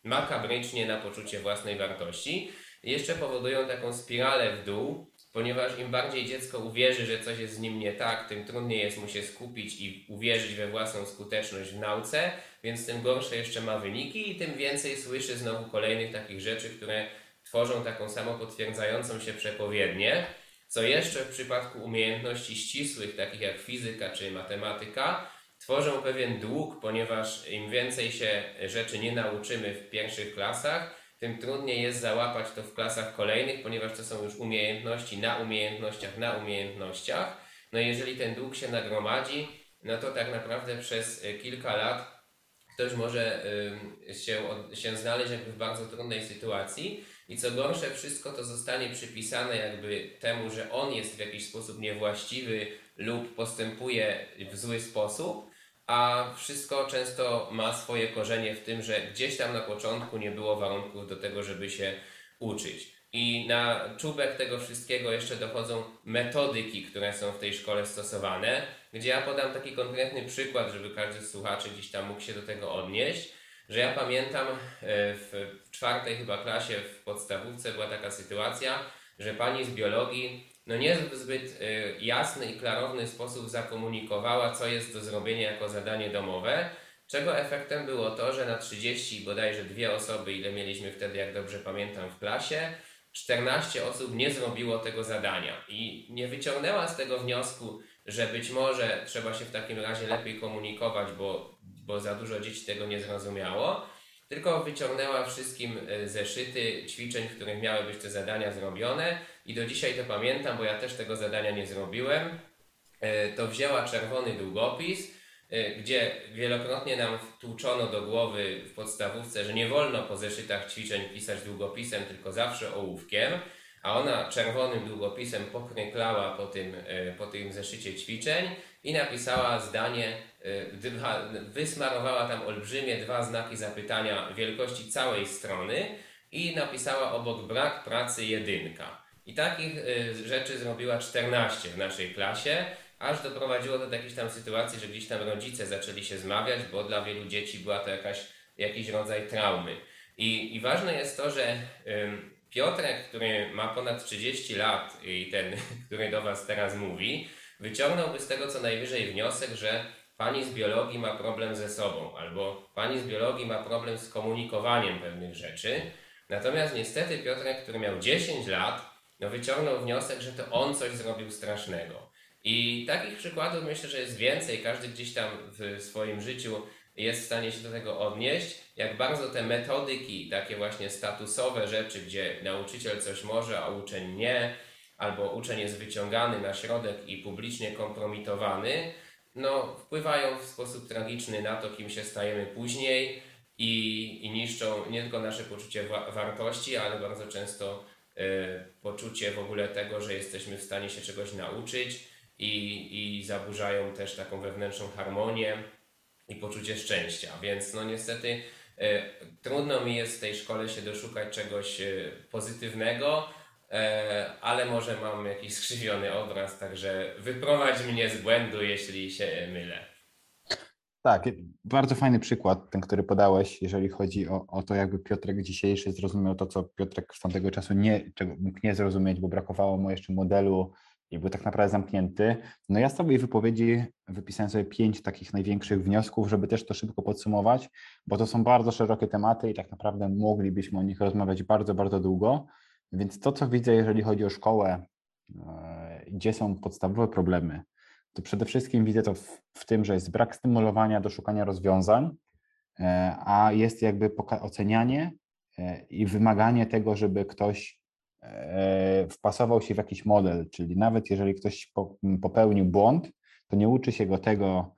makabrycznie na poczucie własnej wartości. Jeszcze powodują taką spiralę w dół, ponieważ im bardziej dziecko uwierzy, że coś jest z nim nie tak, tym trudniej jest mu się skupić i uwierzyć we własną skuteczność w nauce, więc tym gorsze jeszcze ma wyniki i tym więcej słyszy znowu kolejnych takich rzeczy, które tworzą taką samopotwierdzającą się przepowiednię. Co jeszcze w przypadku umiejętności ścisłych, takich jak fizyka czy matematyka, tworzą pewien dług, ponieważ im więcej się rzeczy nie nauczymy w pierwszych klasach, tym trudniej jest załapać to w klasach kolejnych, ponieważ to są już umiejętności na umiejętnościach, na umiejętnościach. No i jeżeli ten dług się nagromadzi, no to tak naprawdę przez e, kilka lat ktoś może się, się znaleźć jakby w bardzo trudnej sytuacji i co gorsze, wszystko to zostanie przypisane jakby temu, że on jest w jakiś sposób niewłaściwy lub postępuje w zły sposób, a wszystko często ma swoje korzenie w tym, że gdzieś tam na początku nie było warunków do tego, żeby się uczyć. I na czubek tego wszystkiego jeszcze dochodzą metodyki, które są w tej szkole stosowane, gdzie ja podam taki konkretny przykład, żeby każdy z słuchaczy gdzieś tam mógł się do tego odnieść, że ja pamiętam e, w czwartej chyba klasie w podstawówce była taka sytuacja, że pani z biologii no nie w zbyt y, jasny i klarowny sposób zakomunikowała, co jest do zrobienia jako zadanie domowe, czego efektem było to, że na 30 bodajże dwie osoby, ile mieliśmy wtedy, jak dobrze pamiętam, w klasie, 14 osób nie zrobiło tego zadania i nie wyciągnęła z tego wniosku, że być może trzeba się w takim razie lepiej komunikować, bo, bo za dużo dzieci tego nie zrozumiało, tylko wyciągnęła wszystkim e, zeszyty ćwiczeń, w których miały być te zadania zrobione i do dzisiaj to pamiętam, bo ja też tego zadania nie zrobiłem. E, to wzięła czerwony długopis, e, gdzie wielokrotnie nam wtłuczono do głowy w podstawówce, że nie wolno po zeszytach ćwiczeń pisać długopisem, tylko zawsze ołówkiem, a ona czerwonym długopisem pokreklała po tym, po tym zeszycie ćwiczeń i napisała zdanie, wysmarowała tam olbrzymie dwa znaki zapytania wielkości całej strony i napisała obok brak pracy jedynka. I takich rzeczy zrobiła 14 w naszej klasie, aż doprowadziło to do jakiejś tam sytuacji, że gdzieś tam rodzice zaczęli się zmawiać, bo dla wielu dzieci była to jakaś, jakiś rodzaj traumy. I, i ważne jest to, że Piotrek, który ma ponad 30 lat i ten, który do Was teraz mówi, wyciągnąłby z tego co najwyżej wniosek, że pani z biologii ma problem ze sobą, albo pani z biologii ma problem z komunikowaniem pewnych rzeczy. Natomiast niestety Piotrek, który miał 10 lat, no wyciągnął wniosek, że to on coś zrobił strasznego. I takich przykładów myślę, że jest więcej. Każdy gdzieś tam w swoim życiu jest w stanie się do tego odnieść. Jak bardzo te metodyki, takie właśnie statusowe rzeczy, gdzie nauczyciel coś może, a uczeń nie, albo uczeń jest wyciągany na środek i publicznie kompromitowany, no, wpływają w sposób tragiczny na to, kim się stajemy później i, i niszczą nie tylko nasze poczucie wa wartości, ale bardzo często poczucie w ogóle tego, że jesteśmy w stanie się czegoś nauczyć i, i zaburzają też taką wewnętrzną harmonię i poczucie szczęścia. Więc no niestety y, trudno mi jest w tej szkole się doszukać czegoś y, pozytywnego, E, ale może mam jakiś skrzywiony obraz, także wyprowadź mnie z błędu, jeśli się mylę. Tak, bardzo fajny przykład, ten, który podałeś, jeżeli chodzi o, o to, jakby Piotrek dzisiejszy zrozumiał to, co Piotrek z tamtego czasu nie, czego mógł nie zrozumieć, bo brakowało mu jeszcze modelu i był tak naprawdę zamknięty. No ja z tej wypowiedzi wypisałem sobie pięć takich największych wniosków, żeby też to szybko podsumować, bo to są bardzo szerokie tematy i tak naprawdę moglibyśmy o nich rozmawiać bardzo, bardzo długo. Więc to, co widzę, jeżeli chodzi o szkołę, e, gdzie są podstawowe problemy, to przede wszystkim widzę to w, w tym, że jest brak stymulowania do szukania rozwiązań, e, a jest jakby ocenianie e, i wymaganie tego, żeby ktoś wpasował się w jakiś model, czyli nawet jeżeli ktoś popełnił błąd, to nie uczy się go tego,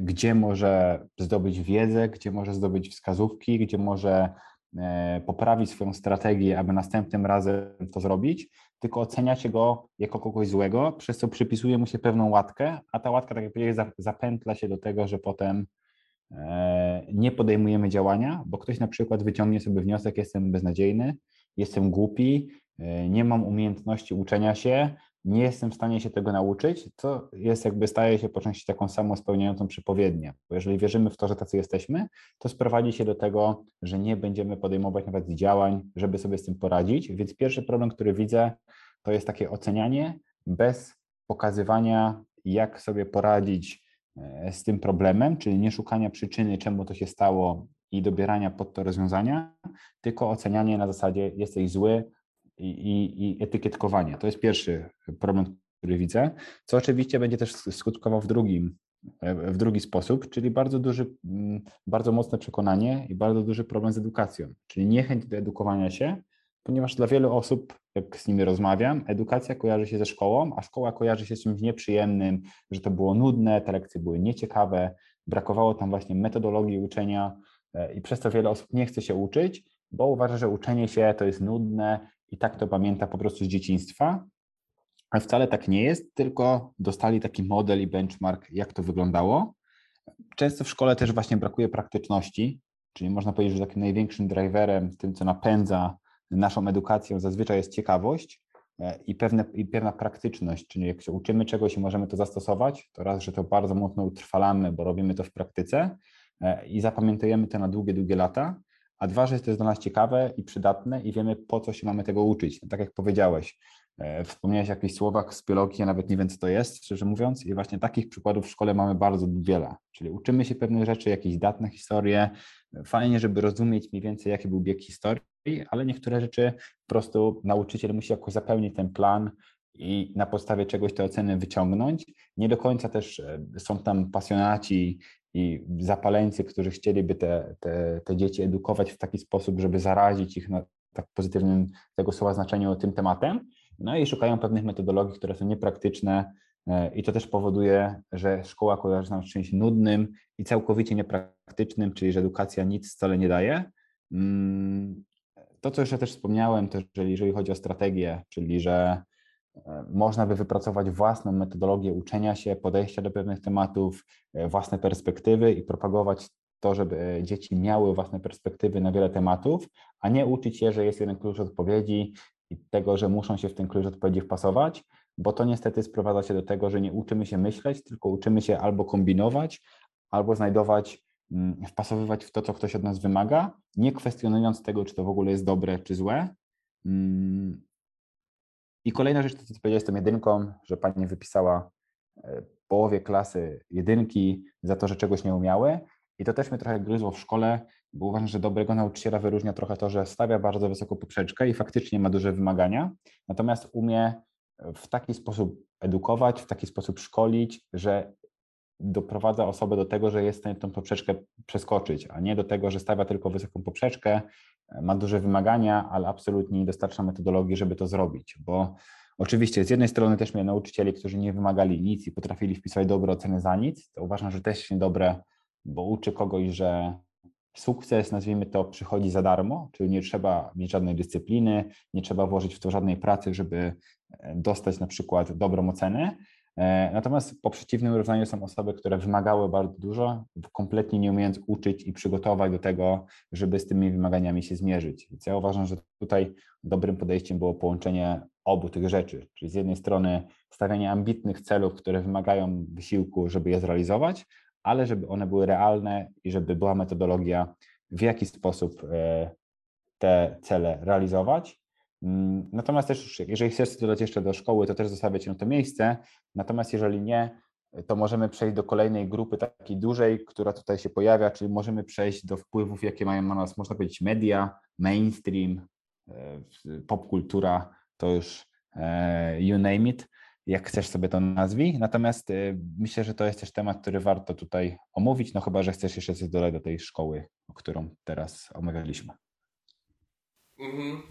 gdzie może zdobyć wiedzę, gdzie może zdobyć wskazówki, gdzie może E, poprawić swoją strategię, aby następnym razem to zrobić, tylko oceniacie go jako kogoś złego, przez co przypisuje mu się pewną łatkę, a ta łatka, tak jak powiedziałeś, zapętla się do tego, że potem e, nie podejmujemy działania, bo ktoś na przykład wyciągnie sobie wniosek, jestem beznadziejny, jestem głupi, e, nie mam umiejętności uczenia się, nie jestem w stanie się tego nauczyć, to jest jakby staje się po części taką samą spełniającą przepowiednię. Bo jeżeli wierzymy w to, że tacy jesteśmy, to sprowadzi się do tego, że nie będziemy podejmować nawet działań, żeby sobie z tym poradzić. Więc pierwszy problem, który widzę, to jest takie ocenianie bez pokazywania, jak sobie poradzić e, z tym problemem, czyli nie szukania przyczyny, czemu to się stało i dobierania pod to rozwiązania, tylko ocenianie na zasadzie jesteś zły, i, i, etykietkowanie. To jest pierwszy problem, który widzę, co oczywiście będzie też skutkował w drugim, w drugi sposób, czyli bardzo duży, mm, bardzo mocne przekonanie i bardzo duży problem z edukacją, czyli niechęć do edukowania się, ponieważ dla wielu osób, jak z nimi rozmawiam, edukacja kojarzy się ze szkołą, a szkoła kojarzy się z czymś nieprzyjemnym, że to było nudne, te lekcje były nieciekawe, brakowało tam właśnie metodologii uczenia e, i przez to wiele osób nie chce się uczyć, bo uważa, że uczenie się to jest nudne i tak to pamięta po prostu z dzieciństwa, ale wcale tak nie jest, tylko dostali taki model i benchmark, jak to wyglądało. Często w szkole też właśnie brakuje praktyczności, czyli można powiedzieć, że takim największym driverem, tym co napędza naszą edukację zazwyczaj jest ciekawość e, i, pewne, i pewna praktyczność, czyli jak się uczymy czegoś i możemy to zastosować, to raz, że to bardzo mocno utrwalamy, bo robimy to w praktyce e, i zapamiętujemy to na długie, długie lata, a dwa, że jest to dla nas ciekawe i przydatne i wiemy, po co się mamy tego uczyć. Tak jak powiedziałeś, e, wspomniałeś o jakichś słowach z biologii, ja nawet nie wiem, co to jest, szczerze mówiąc, i właśnie takich przykładów w szkole mamy bardzo wiele. Czyli uczymy się pewnych rzeczy, jakieś datne historie, fajnie, żeby rozumieć mniej więcej, jaki był bieg historii, ale niektóre rzeczy po prostu nauczyciel musi jakoś zapełnić ten plan i na podstawie czegoś te oceny wyciągnąć. Nie do końca też e, są tam pasjonaci i, zapaleńcy, którzy chcieliby te, te, te dzieci edukować w taki sposób, żeby zarazić ich na tak pozytywnym tego słowa znaczeniu tym tematem, no i szukają pewnych metodologii, które są niepraktyczne e, i to też powoduje, że szkoła kojarzy nam z czymś nudnym i całkowicie niepraktycznym, czyli że edukacja nic wcale nie daje. Mm, to, co jeszcze też wspomniałem, to że jeżeli chodzi o strategię, czyli że można by wypracować własną metodologię uczenia się, podejścia do pewnych tematów, e, własne perspektywy i propagować to, żeby dzieci miały własne perspektywy na wiele tematów, a nie uczyć je, że jest jeden klucz odpowiedzi i tego, że muszą się w ten klucz odpowiedzi wpasować, bo to niestety sprowadza się do tego, że nie uczymy się myśleć, tylko uczymy się albo kombinować, albo znajdować, mm, wpasowywać w to, co ktoś od nas wymaga, nie kwestionując tego, czy to w ogóle jest dobre, czy złe. I kolejna rzecz, to co powiedziałeś z tą jedynką, że pani wypisała e, połowie klasy jedynki za to, że czegoś nie umiały. I to też mnie trochę gryzło w szkole, bo uważam, że dobrego nauczyciela wyróżnia trochę to, że stawia bardzo wysoką poprzeczkę i faktycznie ma duże wymagania, natomiast umie w taki sposób edukować, w taki sposób szkolić, że doprowadza osobę do tego, że jest w stanie tą poprzeczkę przeskoczyć, a nie do tego, że stawia tylko wysoką poprzeczkę, ma duże wymagania, ale absolutnie nie dostarcza metodologii, żeby to zrobić, bo Oczywiście z jednej strony też miałem nauczycieli, którzy nie wymagali nic i potrafili wpisać dobre oceny za nic. To uważam, że też niedobre bo uczy kogoś, że sukces, nazwijmy to, przychodzi za darmo, czyli nie trzeba mieć żadnej dyscypliny, nie trzeba włożyć w to żadnej pracy, żeby e, dostać na przykład dobrą ocenę. E, natomiast po przeciwnym równaniu są osoby, które wymagały bardzo dużo, kompletnie nie umiejąc uczyć i przygotować do tego, żeby z tymi wymaganiami się zmierzyć. Więc ja uważam, że tutaj dobrym podejściem było połączenie obu tych rzeczy, czyli z jednej strony stawianie ambitnych celów, które wymagają wysiłku, żeby je zrealizować, ale żeby one były realne i żeby była metodologia, w jaki sposób e, te cele realizować. Mm, natomiast też, jeżeli chcesz dodać jeszcze do szkoły, to też zostawiać na to miejsce. Natomiast jeżeli nie, to możemy przejść do kolejnej grupy takiej dużej, która tutaj się pojawia, czyli możemy przejść do wpływów, jakie mają na nas, można powiedzieć, media, mainstream, e, popkultura, to już e, you name it jak chcesz sobie to nazwij. Natomiast y, myślę, że to jest też temat, który warto tutaj omówić, no chyba, że chcesz jeszcze coś dodać do tej szkoły, którą teraz omawialiśmy. Mhm.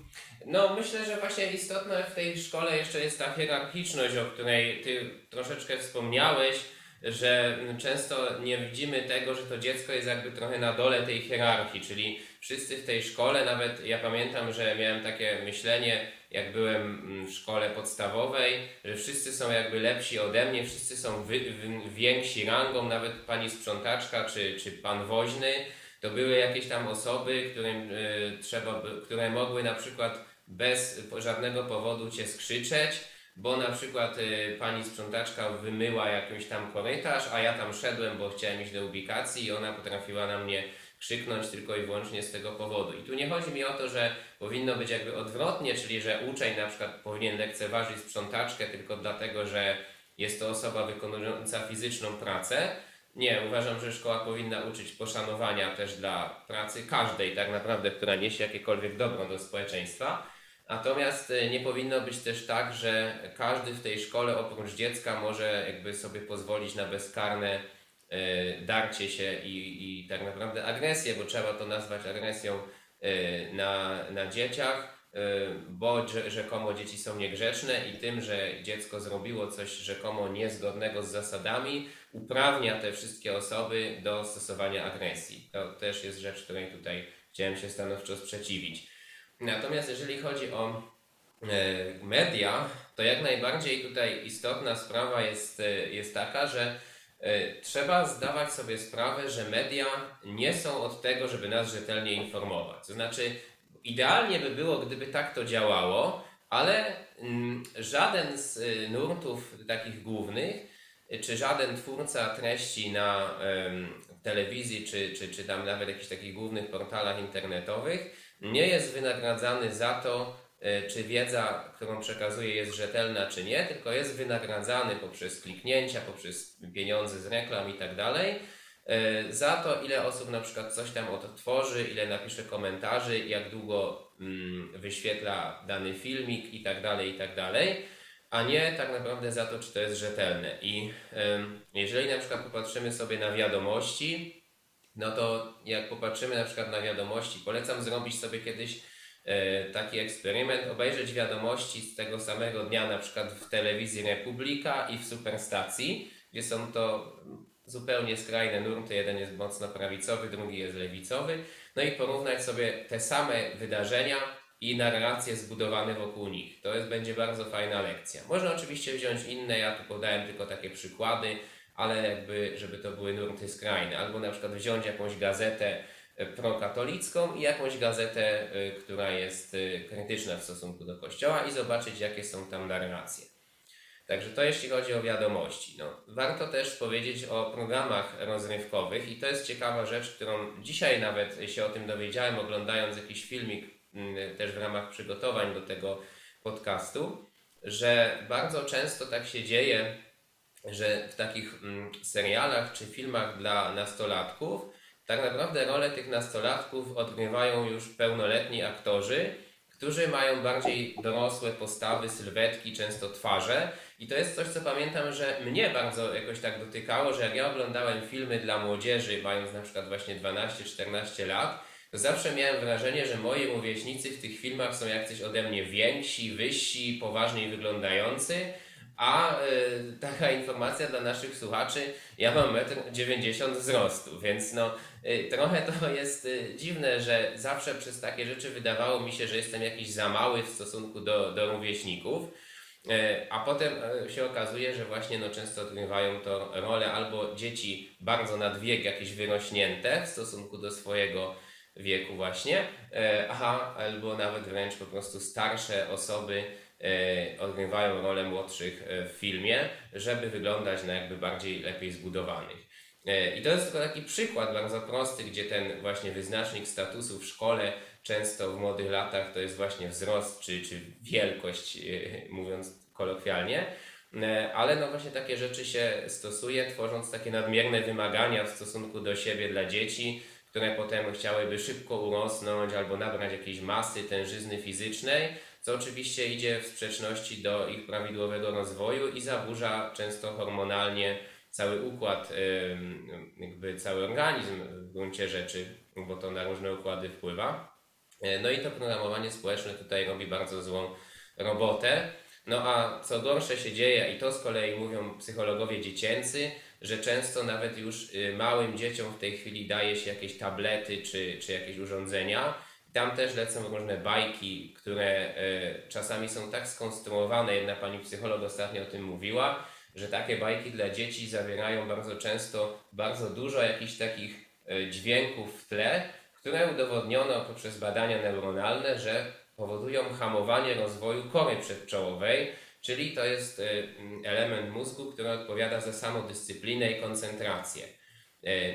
No, myślę, że właśnie istotna w tej szkole jeszcze jest ta hierarchiczność, o której ty troszeczkę wspomniałeś, że często nie widzimy tego, że to dziecko jest jakby trochę na dole tej hierarchii, czyli wszyscy w tej szkole, nawet ja pamiętam, że miałem takie myślenie, jak byłem w szkole podstawowej, że wszyscy są jakby lepsi ode mnie, wszyscy są wy, wy, więksi rangą, nawet pani sprzątaczka czy, czy pan woźny, to były jakieś tam osoby, którym y, trzeba, które mogły na przykład bez żadnego powodu cię skrzyczeć, bo na przykład y, pani sprzątaczka wymyła jakąś tam korytarz, a ja tam szedłem, bo chciałem iść do ubikacji i ona potrafiła na mnie krzyknąć tylko i wyłącznie z tego powodu. I tu nie chodzi mi o to, że powinno być jakby odwrotnie, czyli że uczeń na przykład powinien lekceważyć sprzątaczkę tylko dlatego, że jest to osoba wykonująca fizyczną pracę. Nie, uważam, że szkoła powinna uczyć poszanowania też dla pracy każdej, tak naprawdę, która niesie jakiekolwiek dobro do społeczeństwa. Natomiast e, nie powinno być też tak, że każdy w tej szkole oprócz dziecka może jakby sobie pozwolić na bezkarne E, darcie się i, i tak naprawdę agresję, bo trzeba to nazwać agresją e, na, na dzieciach, bo rzekomo dzieci są niegrzeczne i tym, że dziecko zrobiło coś rzekomo niezgodnego z zasadami, uprawnia te wszystkie osoby do stosowania agresji. To też jest rzecz, której tutaj chciałem się stanowczo sprzeciwić. Natomiast jeżeli chodzi o media, to jak najbardziej tutaj istotna sprawa jest, jest taka, że E, trzeba zdawać sobie sprawę, że media nie są od tego, żeby nas rzetelnie informować. To znaczy, idealnie by było, gdyby tak to działało, ale mm, żaden z nurtów takich głównych, czy żaden twórca treści na telewizji, czy, czy, czy tam nawet jakichś takich głównych portalach internetowych, nie jest wynagradzany za to, E, czy wiedza, którą przekazuje jest rzetelna, czy nie, tylko jest wynagradzany poprzez kliknięcia, poprzez pieniądze z reklam i tak dalej, e, za to, ile osób na przykład coś tam odtworzy, ile napisze komentarzy, jak długo mm, wyświetla dany filmik i tak dalej, i tak dalej. A nie tak naprawdę za to, czy to jest rzetelne. I jeżeli na przykład popatrzymy sobie na wiadomości, no to jak popatrzymy na przykład na wiadomości, polecam zrobić sobie kiedyś e, taki eksperyment, obejrzeć wiadomości z tego samego dnia, na przykład w telewizji Republika i w Superstacji, gdzie są to zupełnie skrajne nurty, jeden jest mocno prawicowy, drugi jest lewicowy, no i porównać sobie te same wydarzenia i narracje zbudowane wokół nich. To jest, będzie bardzo fajna lekcja. Można oczywiście wziąć inne, ja tu podałem tylko takie przykłady, ale jakby, żeby to były nurty skrajne. Albo na przykład wziąć jakąś gazetę e, prokatolicką i jakąś gazetę, e, która jest e, krytyczna w stosunku do Kościoła i zobaczyć, jakie są tam narracje. Także to jeśli chodzi o wiadomości. No, warto też powiedzieć o programach rozrywkowych i to jest ciekawa rzecz, którą dzisiaj nawet się o tym dowiedziałem, oglądając jakiś filmik też w ramach przygotowań do tego podcastu, że bardzo często tak się dzieje, że w takich mm, serialach czy filmach dla nastolatków tak naprawdę rolę tych nastolatków odgrywają już pełnoletni aktorzy, którzy mają bardziej dorosłe postawy, sylwetki, często twarze. I to jest coś, co pamiętam, że mnie bardzo jakoś tak dotykało, że jak ja oglądałem filmy dla młodzieży, mając na przykład właśnie 12-14 lat, zawsze miałem wrażenie, że moi rówieśnicy w tych filmach są jakcyś ode mnie więksi, wyżsi, poważniej wyglądający a y, taka informacja dla naszych słuchaczy, ja mam 1,90 m wzrostu, więc no y, trochę to jest y, dziwne, że zawsze przez takie rzeczy wydawało mi się, że jestem jakiś za mały w stosunku do, do rówieśników. A potem się okazuje, że właśnie no, często odgrywają to rolę albo dzieci bardzo nad wiek jakieś wyrośnięte w stosunku do swojego wieku właśnie, y, aha, albo nawet wręcz po prostu starsze osoby, E, odgrywają rolę młodszych e, w filmie, żeby wyglądać na jakby bardziej lepiej zbudowanych. E, I to jest tylko taki przykład bardzo prosty, gdzie ten właśnie wyznacznik statusu w szkole często w młodych latach to jest właśnie wzrost czy, czy wielkość, mówiąc kolokwialnie. Ale no właśnie takie rzeczy się stosuje, tworząc takie nadmierne wymagania w stosunku do siebie dla dzieci, które potem chciałyby szybko urosnąć albo nabrać jakiejś masy tężyzny fizycznej, co oczywiście idzie w sprzeczności do ich prawidłowego rozwoju i zaburza często hormonalnie cały układ, jakby cały organizm w gruncie rzeczy, bo to na różne układy wpływa. E, no i to programowanie społeczne tutaj robi bardzo złą robotę. No a co gorsze się dzieje, i to z kolei mówią psychologowie dziecięcy, że często nawet już y, małym dzieciom w tej chwili daje się jakieś tablety czy, czy jakieś urządzenia, tam też lecą różne bajki, które e, czasami są tak skonstruowane, jedna pani psycholog ostatnio o tym mówiła, że takie bajki dla dzieci zawierają bardzo często bardzo dużo jakichś takich e, dźwięków w tle, które udowodniono poprzez badania neuronalne, że powodują hamowanie rozwoju kory przedczołowej, czyli to jest e, element mózgu, który odpowiada za samodyscyplinę i koncentrację.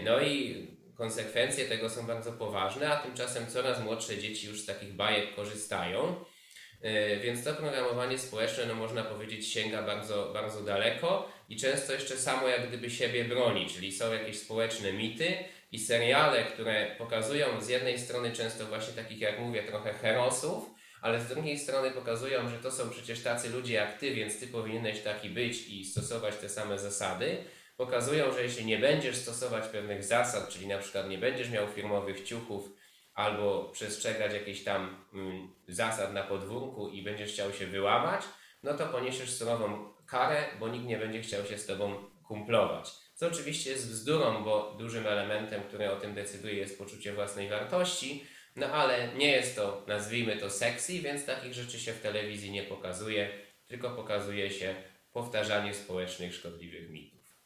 No i konsekwencje tego są bardzo poważne, a tymczasem coraz młodsze dzieci już z takich bajek korzystają. E, więc to programowanie społeczne, no można powiedzieć, sięga bardzo, bardzo daleko i często jeszcze samo jak gdyby siebie broni, czyli są jakieś społeczne mity i seriale, które pokazują z jednej strony często właśnie takich, jak mówię, trochę herosów, ale z drugiej strony pokazują, że to są przecież tacy ludzie jak ty, więc ty powinieneś taki być i stosować te same zasady pokazują, że jeśli nie będziesz stosować pewnych zasad, czyli na przykład nie będziesz miał firmowych ciuchów albo przestrzegać jakichś tam mm, zasad na podwórku i będziesz chciał się wyłamać, no to poniesiesz surową karę, bo nikt nie będzie chciał się z tobą kumplować. Co oczywiście jest bzdurą, bo dużym elementem, który o tym decyduje, jest poczucie własnej wartości, no ale nie jest to, nazwijmy to sexy, więc takich rzeczy się w telewizji nie pokazuje, tylko pokazuje się powtarzanie społecznych szkodliwych mitów.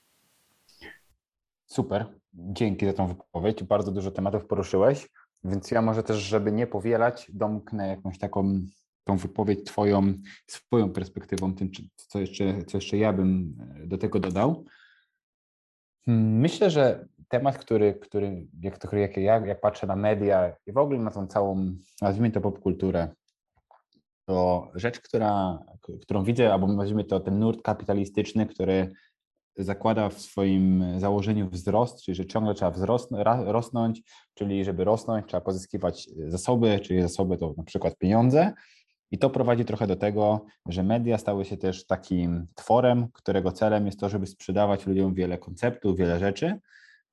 Super, dzięki za tą wypowiedź. Bardzo dużo tematów poruszyłeś, więc ja może też, żeby nie powielać, domknę jakąś taką tą wypowiedź Twoją, swoją perspektywą, tym, co jeszcze, co jeszcze ja bym e, do tego dodał. Hmm, myślę, że temat, który, który jak, to, jak, ja, jak patrzę na media i w ogóle na tą całą, nazwijmy to popkulturę, to rzecz, która, którą widzę, albo nazwijmy to ten nurt kapitalistyczny, który zakłada w swoim założeniu wzrost, czyli że ciągle trzeba wzrost, rosnąć, czyli żeby rosnąć, trzeba pozyskiwać zasoby, czyli zasoby to na przykład pieniądze. I to prowadzi trochę do tego, że media stały się też takim tworem, którego celem jest to, żeby sprzedawać ludziom wiele konceptów, wiele rzeczy,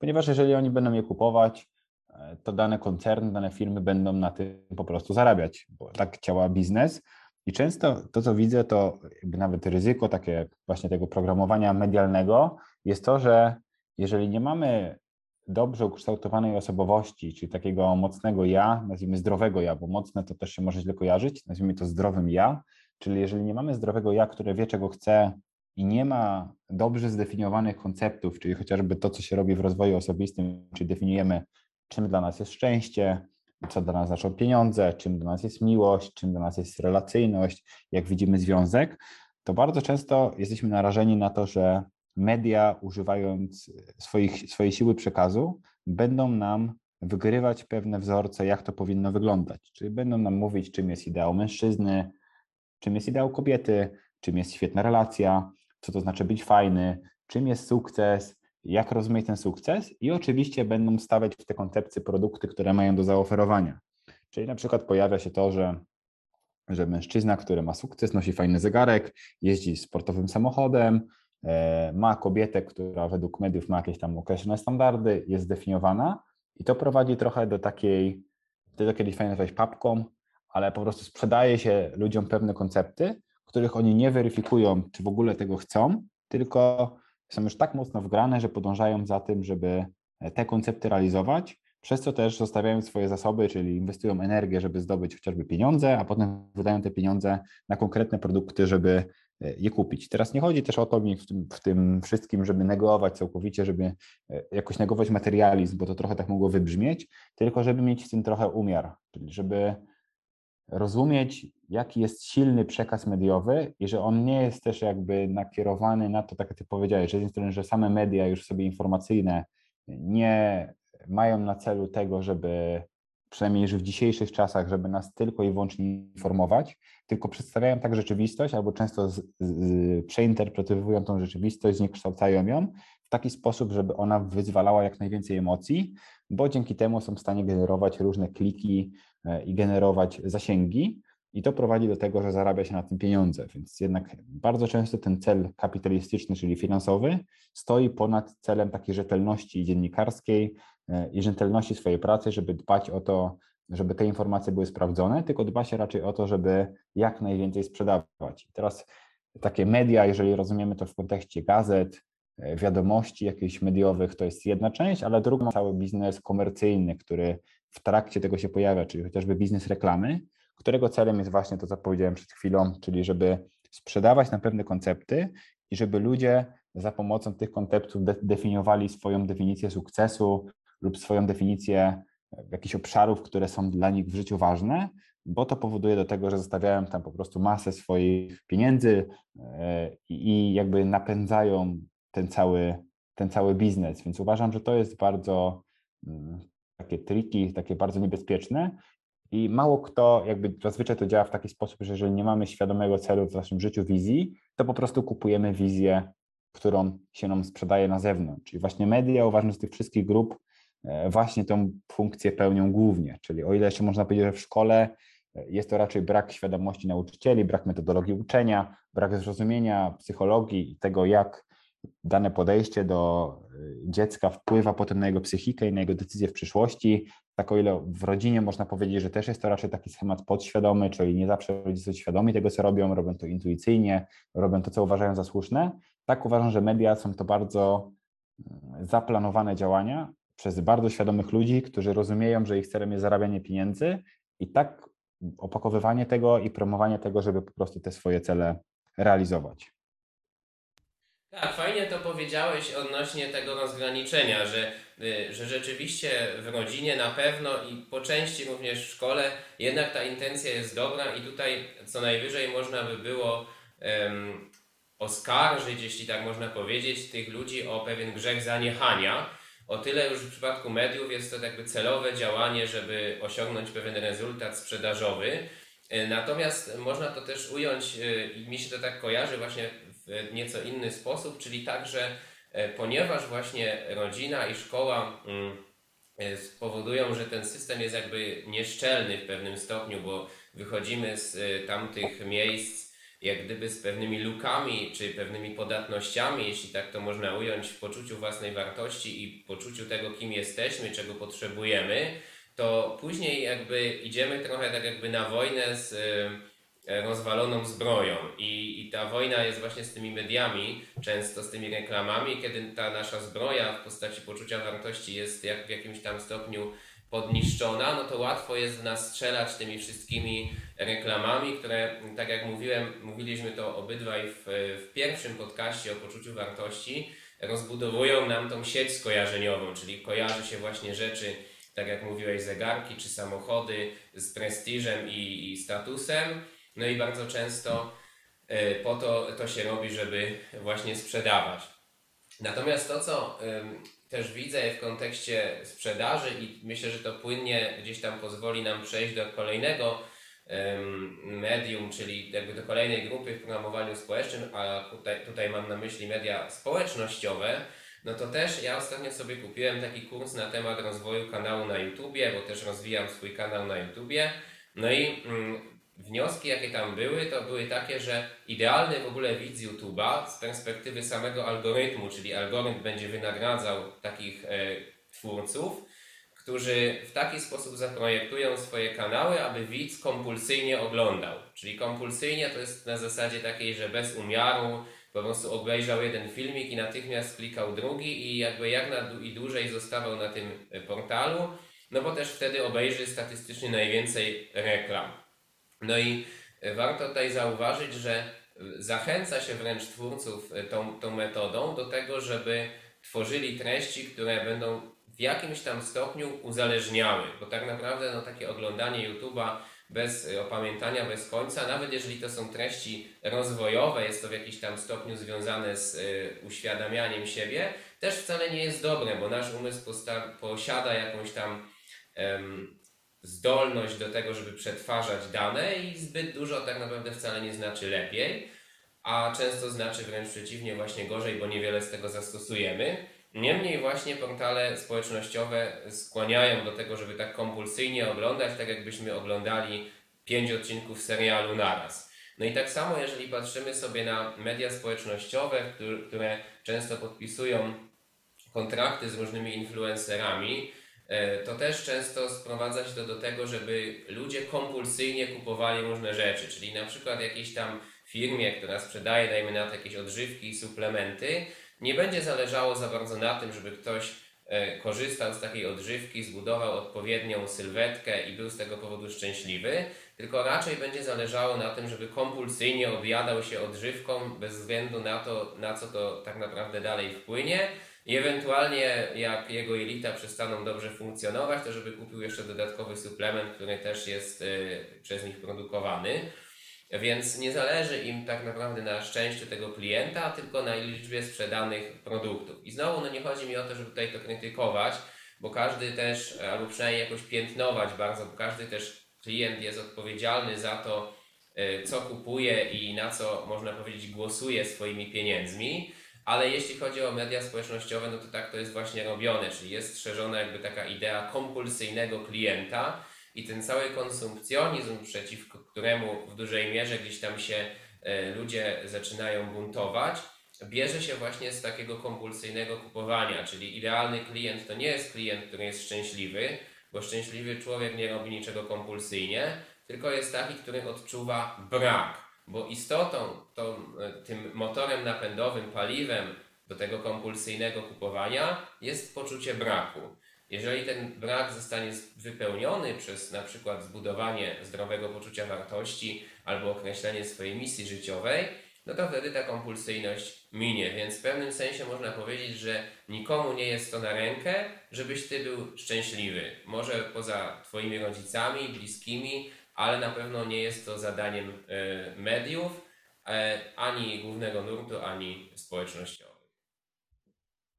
ponieważ jeżeli oni będą je kupować, e, to dane koncerny, dane firmy będą na tym po prostu zarabiać, bo tak działa biznes. I często to, co widzę, to nawet ryzyko takie właśnie tego programowania medialnego jest to, że jeżeli nie mamy dobrze ukształtowanej osobowości, czyli takiego mocnego ja, nazwijmy zdrowego ja, bo mocne to też się może źle kojarzyć, nazwijmy to zdrowym ja, czyli jeżeli nie mamy zdrowego ja, które wie, czego chce i nie ma dobrze zdefiniowanych konceptów, czyli chociażby to, co się robi w rozwoju osobistym, czyli definiujemy, czym dla nas jest szczęście, co dla nas znaczą pieniądze, czym dla nas jest miłość, czym dla nas jest relacyjność, jak widzimy związek, to bardzo często jesteśmy narażeni na to, że media, używając swoich, swojej siły przekazu, będą nam wygrywać pewne wzorce, jak to powinno wyglądać. Czyli będą nam mówić, czym jest ideał mężczyzny, czym jest ideał kobiety, czym jest świetna relacja, co to znaczy być fajny, czym jest sukces, jak rozumieć ten sukces i oczywiście będą stawiać w te koncepcje produkty, które mają do zaoferowania. Czyli na przykład pojawia się to, że, że mężczyzna, który ma sukces, nosi fajny zegarek, jeździ sportowym samochodem, e, ma kobietę, która według mediów ma jakieś tam określone standardy, jest zdefiniowana i to prowadzi trochę do takiej, to kiedyś fajnie nazwać papką, ale po prostu sprzedaje się ludziom pewne koncepty, których oni nie weryfikują, czy w ogóle tego chcą, tylko są już tak mocno wgrane, że podążają za tym, żeby e, te koncepty realizować, przez co też zostawiają swoje zasoby, czyli inwestują energię, żeby zdobyć chociażby pieniądze, a potem wydają te pieniądze na konkretne produkty, żeby e, je kupić. Teraz nie chodzi też o to w tym, w tym wszystkim, żeby negować całkowicie, żeby e, jakoś negować materializm, bo to trochę tak mogło wybrzmieć, tylko żeby mieć w tym trochę umiar, czyli żeby rozumieć, jaki jest silny przekaz mediowy i że on nie jest też jakby nakierowany na to, tak jak ty powiedziałeś, że z jednej strony, że same media już sobie informacyjne nie mają na celu tego, żeby przynajmniej już w dzisiejszych czasach, żeby nas tylko i wyłącznie informować, tylko przedstawiają tak rzeczywistość albo często z, z, przeinterpretowują tą rzeczywistość, zniekształcają ją w taki sposób, żeby ona wyzwalała jak najwięcej emocji, bo dzięki temu są w stanie generować różne kliki i generować zasięgi. I to prowadzi do tego, że zarabia się na tym pieniądze. Więc jednak bardzo często ten cel kapitalistyczny, czyli finansowy, stoi ponad celem takiej rzetelności dziennikarskiej e, i rzetelności swojej pracy, żeby dbać o to, żeby te informacje były sprawdzone, tylko dba się raczej o to, żeby jak najwięcej sprzedawać. I teraz takie media, jeżeli rozumiemy to w kontekście gazet, E, wiadomości jakichś mediowych to jest jedna część, ale druga cały biznes komercyjny, który w trakcie tego się pojawia, czyli chociażby biznes reklamy, którego celem jest właśnie to, co powiedziałem przed chwilą, czyli żeby sprzedawać na pewne koncepty i żeby ludzie za pomocą tych konceptów de definiowali swoją definicję sukcesu lub swoją definicję jakichś obszarów, które są dla nich w życiu ważne, bo to powoduje do tego, że zostawiają tam po prostu masę swoich pieniędzy e, i jakby napędzają ten cały, ten cały biznes. Więc uważam, że to jest bardzo mm, takie triki, takie bardzo niebezpieczne. I mało kto, jakby zazwyczaj to działa w taki sposób, że jeżeli nie mamy świadomego celu w naszym życiu, wizji, to po prostu kupujemy wizję, którą się nam sprzedaje na zewnątrz. Czyli właśnie media, uważam, z tych wszystkich grup e, właśnie tą funkcję pełnią głównie. Czyli o ile jeszcze można powiedzieć, że w szkole e, jest to raczej brak świadomości nauczycieli, brak metodologii uczenia, brak zrozumienia psychologii i tego, jak dane podejście do y, dziecka wpływa potem na jego psychikę i na jego decyzje w przyszłości. Tak o ile w rodzinie można powiedzieć, że też jest to raczej taki schemat podświadomy, czyli nie zawsze rodzice są świadomi tego, co robią, robią to intuicyjnie, robią to, co uważają za słuszne. Tak uważam, że media są to bardzo mm, zaplanowane działania przez bardzo świadomych ludzi, którzy rozumieją, że ich celem jest zarabianie pieniędzy i tak opakowywanie tego i promowanie tego, żeby po prostu te swoje cele realizować. Tak, fajnie to powiedziałeś odnośnie tego rozgraniczenia, że, y, że rzeczywiście w rodzinie na pewno i po części również w szkole jednak ta intencja jest dobra i tutaj co najwyżej można by było um, oskarżyć, jeśli tak można powiedzieć, tych ludzi o pewien grzech zaniechania. O tyle już w przypadku mediów jest to jakby celowe działanie, żeby osiągnąć pewien rezultat sprzedażowy. Y, natomiast można to też ująć, y, i mi się to tak kojarzy właśnie w nieco inny sposób, czyli tak, że e, ponieważ właśnie rodzina i szkoła mm, e, spowodują, że ten system jest jakby nieszczelny w pewnym stopniu, bo wychodzimy z e, tamtych miejsc jak gdyby z pewnymi lukami czy pewnymi podatnościami, jeśli tak to można ująć, w poczuciu własnej wartości i poczuciu tego, kim jesteśmy, czego potrzebujemy, to później jakby idziemy trochę tak jakby na wojnę z rozwaloną zbroją. I, i ta wojna jest właśnie z tymi mediami, często z tymi reklamami, kiedy ta nasza zbroja w postaci poczucia wartości jest jak w jakimś tam stopniu podniszczona, no to łatwo jest w nas strzelać tymi wszystkimi reklamami, które, tak jak mówiłem, mówiliśmy to obydwaj w, w pierwszym podcaście o poczuciu wartości, rozbudowują nam tą sieć skojarzeniową, czyli kojarzy się właśnie rzeczy, tak jak mówiłeś, zegarki czy samochody z prestiżem i, i statusem, no i bardzo często y, po to to się robi, żeby właśnie sprzedawać. Natomiast to, co też widzę w kontekście sprzedaży i myślę, że to płynnie gdzieś tam pozwoli nam przejść do kolejnego medium, czyli jakby do kolejnej grupy w programowaniu społecznym, a tutaj, tutaj mam na myśli media społecznościowe, no to też ja ostatnio sobie kupiłem taki kurs na temat rozwoju kanału na YouTubie, bo też rozwijam swój kanał na YouTubie. No i mm, wnioski, jakie tam były, to były takie, że idealny w ogóle widz YouTube'a z perspektywy samego algorytmu, czyli algorytm będzie wynagradzał takich e, twórców, którzy w taki sposób zaprojektują swoje kanały, aby widz kompulsyjnie oglądał. Czyli kompulsyjnie to jest na zasadzie takiej, że bez umiaru po prostu obejrzał jeden filmik i natychmiast klikał drugi i jakby jak na i dłużej zostawał na tym e, portalu, no bo też wtedy obejrzy statystycznie najwięcej reklam. No i e, warto tutaj zauważyć, że e, zachęca się wręcz twórców e, tą, tą metodą do tego, żeby tworzyli treści, które będą w jakimś tam stopniu uzależniały, bo tak naprawdę no, takie oglądanie YouTube'a bez opamiętania, bez końca, nawet jeżeli to są treści rozwojowe, jest to w jakiś tam stopniu związane z y, uświadamianiem siebie, też wcale nie jest dobre, bo nasz umysł posiada jakąś tam zdolność do tego, żeby przetwarzać dane i zbyt dużo tak naprawdę wcale nie znaczy lepiej, a często znaczy wręcz przeciwnie, właśnie gorzej, bo niewiele z tego zastosujemy. Niemniej właśnie portale społecznościowe skłaniają do tego, żeby tak kompulsyjnie oglądać, tak jakbyśmy oglądali pięć odcinków serialu naraz. No i tak samo, jeżeli patrzymy sobie na media społecznościowe, które często podpisują kontrakty z różnymi influencerami, to też często sprowadza się to do tego, żeby ludzie kompulsyjnie kupowali różne rzeczy, czyli na przykład jakiejś tam firmie, która sprzedaje, dajmy na to jakieś odżywki i suplementy, nie będzie zależało za bardzo na tym, żeby ktoś e, korzystał z takiej odżywki, zbudował odpowiednią sylwetkę i był z tego powodu szczęśliwy, tylko raczej będzie zależało na tym, żeby kompulsyjnie objadał się odżywką bez względu na to, na co to tak naprawdę dalej wpłynie i ewentualnie jak jego jelita przestaną dobrze funkcjonować, to żeby kupił jeszcze dodatkowy suplement, który też jest y, przez nich produkowany. Więc nie zależy im tak naprawdę na szczęściu tego klienta, tylko na liczbie sprzedanych produktów. I znowu no nie chodzi mi o to, żeby tutaj to krytykować, bo każdy też, albo przynajmniej jakoś piętnować bardzo, bo każdy też klient jest odpowiedzialny za to, y, co kupuje i na co można powiedzieć głosuje swoimi pieniędzmi. Ale jeśli chodzi o media społecznościowe, no to tak to jest właśnie robione, czyli jest szerzona jakby taka idea kompulsyjnego klienta i ten cały konsumpcjonizm, przeciwko któremu w dużej mierze gdzieś tam się e, ludzie zaczynają buntować, bierze się właśnie z takiego kompulsyjnego kupowania, czyli idealny klient to nie jest klient, który jest szczęśliwy, bo szczęśliwy człowiek nie robi niczego kompulsyjnie, tylko jest taki, który odczuwa brak. Bo istotą, tą, e, tym motorem napędowym, paliwem do tego kompulsyjnego kupowania jest poczucie braku. Jeżeli ten brak zostanie wypełniony przez na przykład zbudowanie zdrowego poczucia wartości albo określenie swojej misji życiowej, no to wtedy ta kompulsyjność minie. Więc w pewnym sensie można powiedzieć, że nikomu nie jest to na rękę, żebyś ty był szczęśliwy. Może poza twoimi rodzicami, bliskimi, ale na pewno nie jest to zadaniem e, mediów, e, ani głównego nurtu, ani społecznościowym.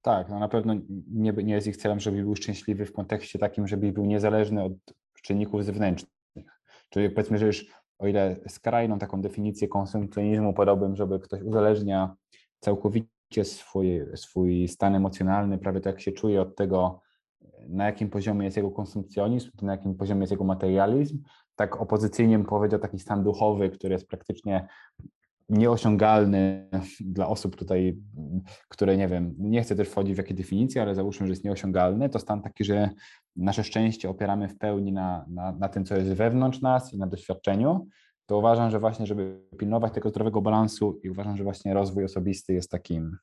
Tak, no na pewno nie, nie jest ich celem, żeby był szczęśliwy w kontekście takim, żeby był niezależny od czynników zewnętrznych. Czyli powiedzmy, że już o ile skrajną taką definicję konsumpcjonizmu podałbym, żeby ktoś uzależnia całkowicie swój, swój stan emocjonalny, prawie tak się czuje od tego, na jakim poziomie jest jego konsumpcjonizm, na jakim poziomie jest jego materializm. Tak opozycyjnie bym powiedział taki stan duchowy, który jest praktycznie nieosiągalny dla osób tutaj, które nie wiem, nie chcę też wchodzić w jakie definicje, ale załóżmy, że jest nieosiągalny, to stan taki, że nasze szczęście opieramy w pełni na, na, na tym, co jest wewnątrz nas i na doświadczeniu, to uważam, że właśnie, żeby pilnować tego zdrowego balansu i uważam, że właśnie rozwój osobisty jest takim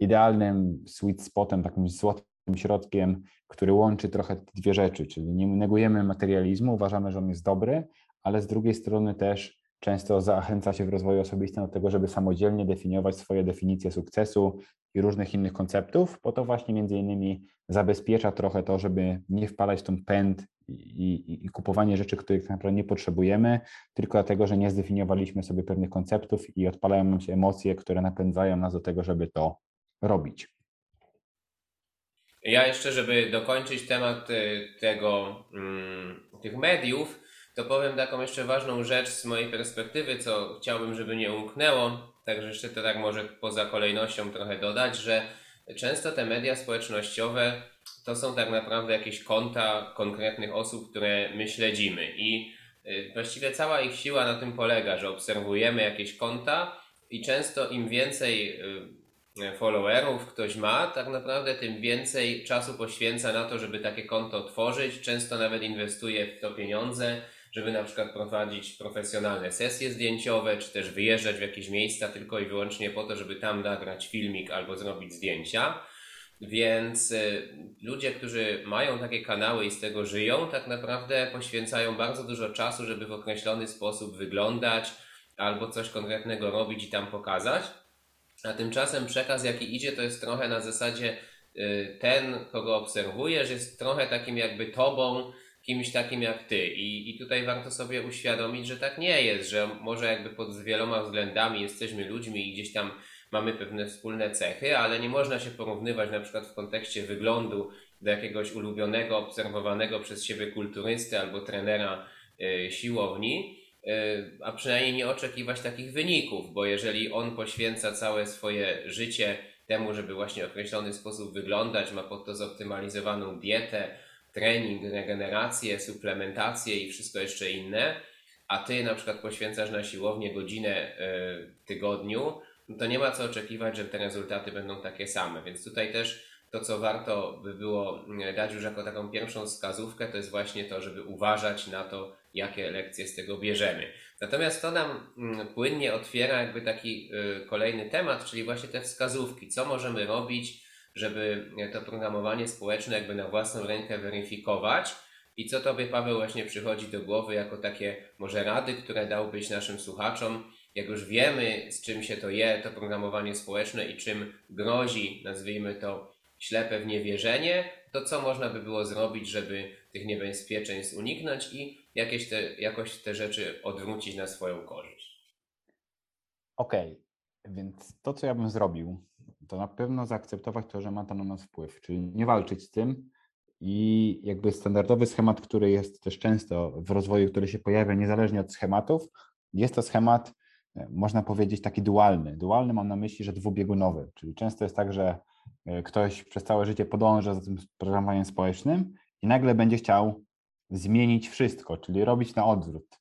idealnym sweet spotem, takim złotym środkiem, który łączy trochę te dwie rzeczy, czyli nie negujemy materializmu, uważamy, że on jest dobry, ale z drugiej strony też często zachęca się w rozwoju osobistym do tego, żeby samodzielnie definiować swoje definicje sukcesu i różnych innych konceptów, bo to właśnie między innymi zabezpiecza trochę to, żeby nie wpadać w tą pęd i, i, i, kupowanie rzeczy, których tak naprawdę nie potrzebujemy, tylko dlatego, że nie zdefiniowaliśmy sobie pewnych konceptów i odpalają nam się emocje, które napędzają nas do tego, żeby to robić. Ja jeszcze, żeby dokończyć temat y, tego, mm, tych mediów, to powiem taką jeszcze ważną rzecz z mojej perspektywy, co chciałbym, żeby nie umknęło. Także jeszcze to tak może poza kolejnością trochę dodać, że często te media społecznościowe to są tak naprawdę jakieś konta konkretnych osób, które my śledzimy i y, właściwie cała ich siła na tym polega, że obserwujemy jakieś konta i często im więcej y, followerów ktoś ma, tak naprawdę tym więcej czasu poświęca na to, żeby takie konto otworzyć, często nawet inwestuje w to pieniądze, żeby na przykład prowadzić profesjonalne sesje zdjęciowe, czy też wyjeżdżać w jakieś miejsca tylko i wyłącznie po to, żeby tam nagrać filmik albo zrobić zdjęcia. Więc y, ludzie, którzy mają takie kanały i z tego żyją, tak naprawdę poświęcają bardzo dużo czasu, żeby w określony sposób wyglądać albo coś konkretnego robić i tam pokazać. A tymczasem przekaz, jaki idzie, to jest trochę na zasadzie y, ten, kogo obserwujesz, jest trochę takim jakby tobą, kimś takim jak ty. I, I tutaj warto sobie uświadomić, że tak nie jest, że może jakby pod wieloma względami jesteśmy ludźmi i gdzieś tam mamy pewne wspólne cechy, ale nie można się porównywać na przykład w kontekście wyglądu do jakiegoś ulubionego, obserwowanego przez siebie kulturysty albo trenera y, siłowni, a przynajmniej nie oczekiwać takich wyników, bo jeżeli on poświęca całe swoje życie temu, żeby właśnie w określony sposób wyglądać, ma pod to zoptymalizowaną dietę, trening, regenerację, suplementację i wszystko jeszcze inne, a ty na przykład poświęcasz na siłownię godzinę w tygodniu, no to nie ma co oczekiwać, że te rezultaty będą takie same. Więc tutaj też to, co warto by było dać już jako taką pierwszą wskazówkę, to jest właśnie to, żeby uważać na to, jakie lekcje z tego bierzemy. Natomiast to nam płynnie otwiera jakby taki kolejny temat, czyli właśnie te wskazówki. Co możemy robić, żeby to programowanie społeczne jakby na własną rękę weryfikować. I co Tobie, Paweł, właśnie przychodzi do głowy jako takie może rady, które dałbyś naszym słuchaczom, jak już wiemy, z czym się to je, to programowanie społeczne i czym grozi, nazwijmy to, ślepe w niewierzenie, to co można by było zrobić, żeby tych niebezpieczeństw uniknąć i jakieś te, jakoś te rzeczy odwrócić na swoją korzyść. Okej, okay. więc to, co ja bym zrobił, to na pewno zaakceptować to, że ma to na nas wpływ, czyli nie walczyć z tym i jakby standardowy schemat, który jest też często w rozwoju, który się pojawia niezależnie od schematów, jest to schemat, e, można powiedzieć, taki dualny. Dualny mam na myśli, że dwubiegunowy, czyli często jest tak, że e, ktoś przez całe życie podąża za tym programowaniem społecznym i nagle będzie chciał zmienić wszystko, czyli robić na odwrót.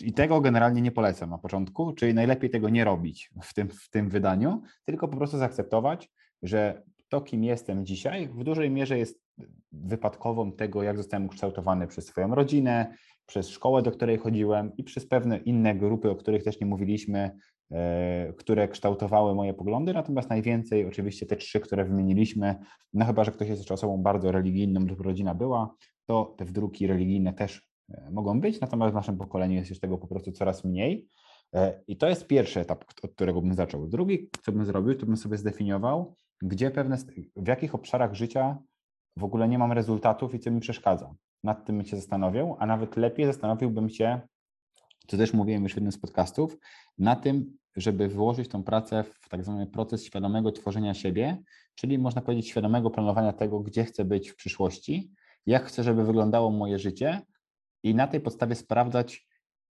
I tego generalnie nie polecam na początku, czyli najlepiej tego nie robić w tym, w tym wydaniu, tylko po prostu zaakceptować, że to, kim jestem dzisiaj, w dużej mierze jest wypadkową tego, jak zostałem ukształtowany przez swoją rodzinę, przez szkołę, do której chodziłem i przez pewne inne grupy, o których też nie mówiliśmy, e, które kształtowały moje poglądy, natomiast najwięcej oczywiście te trzy, które wymieniliśmy, no chyba, że ktoś jest jeszcze osobą bardzo religijną lub rodzina była, to te wdruki religijne też E, mogą być, natomiast w naszym pokoleniu jest już tego po prostu coraz mniej. E, I to jest pierwszy etap, od którego bym zaczął. Drugi, co bym zrobił, to bym sobie zdefiniował, gdzie pewne, w jakich obszarach życia w ogóle nie mam rezultatów i co mi przeszkadza. Nad tym się zastanowił, a nawet lepiej zastanowiłbym się, co też mówiłem już w jednym z podcastów, na tym, żeby wyłożyć tą pracę w tak zwany proces świadomego tworzenia siebie, czyli można powiedzieć świadomego planowania tego, gdzie chcę być w przyszłości, jak chcę, żeby wyglądało moje życie, i na tej podstawie sprawdzać,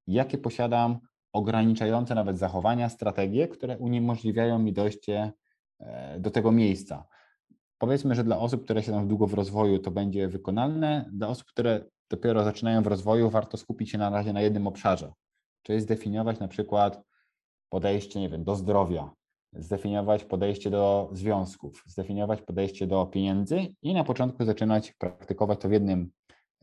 jakie posiadam ograniczające nawet zachowania, strategie, które uniemożliwiają mi dojście e, do tego miejsca. powiedzmy, że dla osób, które siedzą długo w rozwoju, to będzie wykonalne. Dla osób, które dopiero zaczynają w rozwoju, warto skupić się na razie na jednym obszarze, czyli zdefiniować na przykład podejście, nie wiem, do zdrowia, zdefiniować podejście do związków, zdefiniować podejście do pieniędzy i na początku zaczynać praktykować to w jednym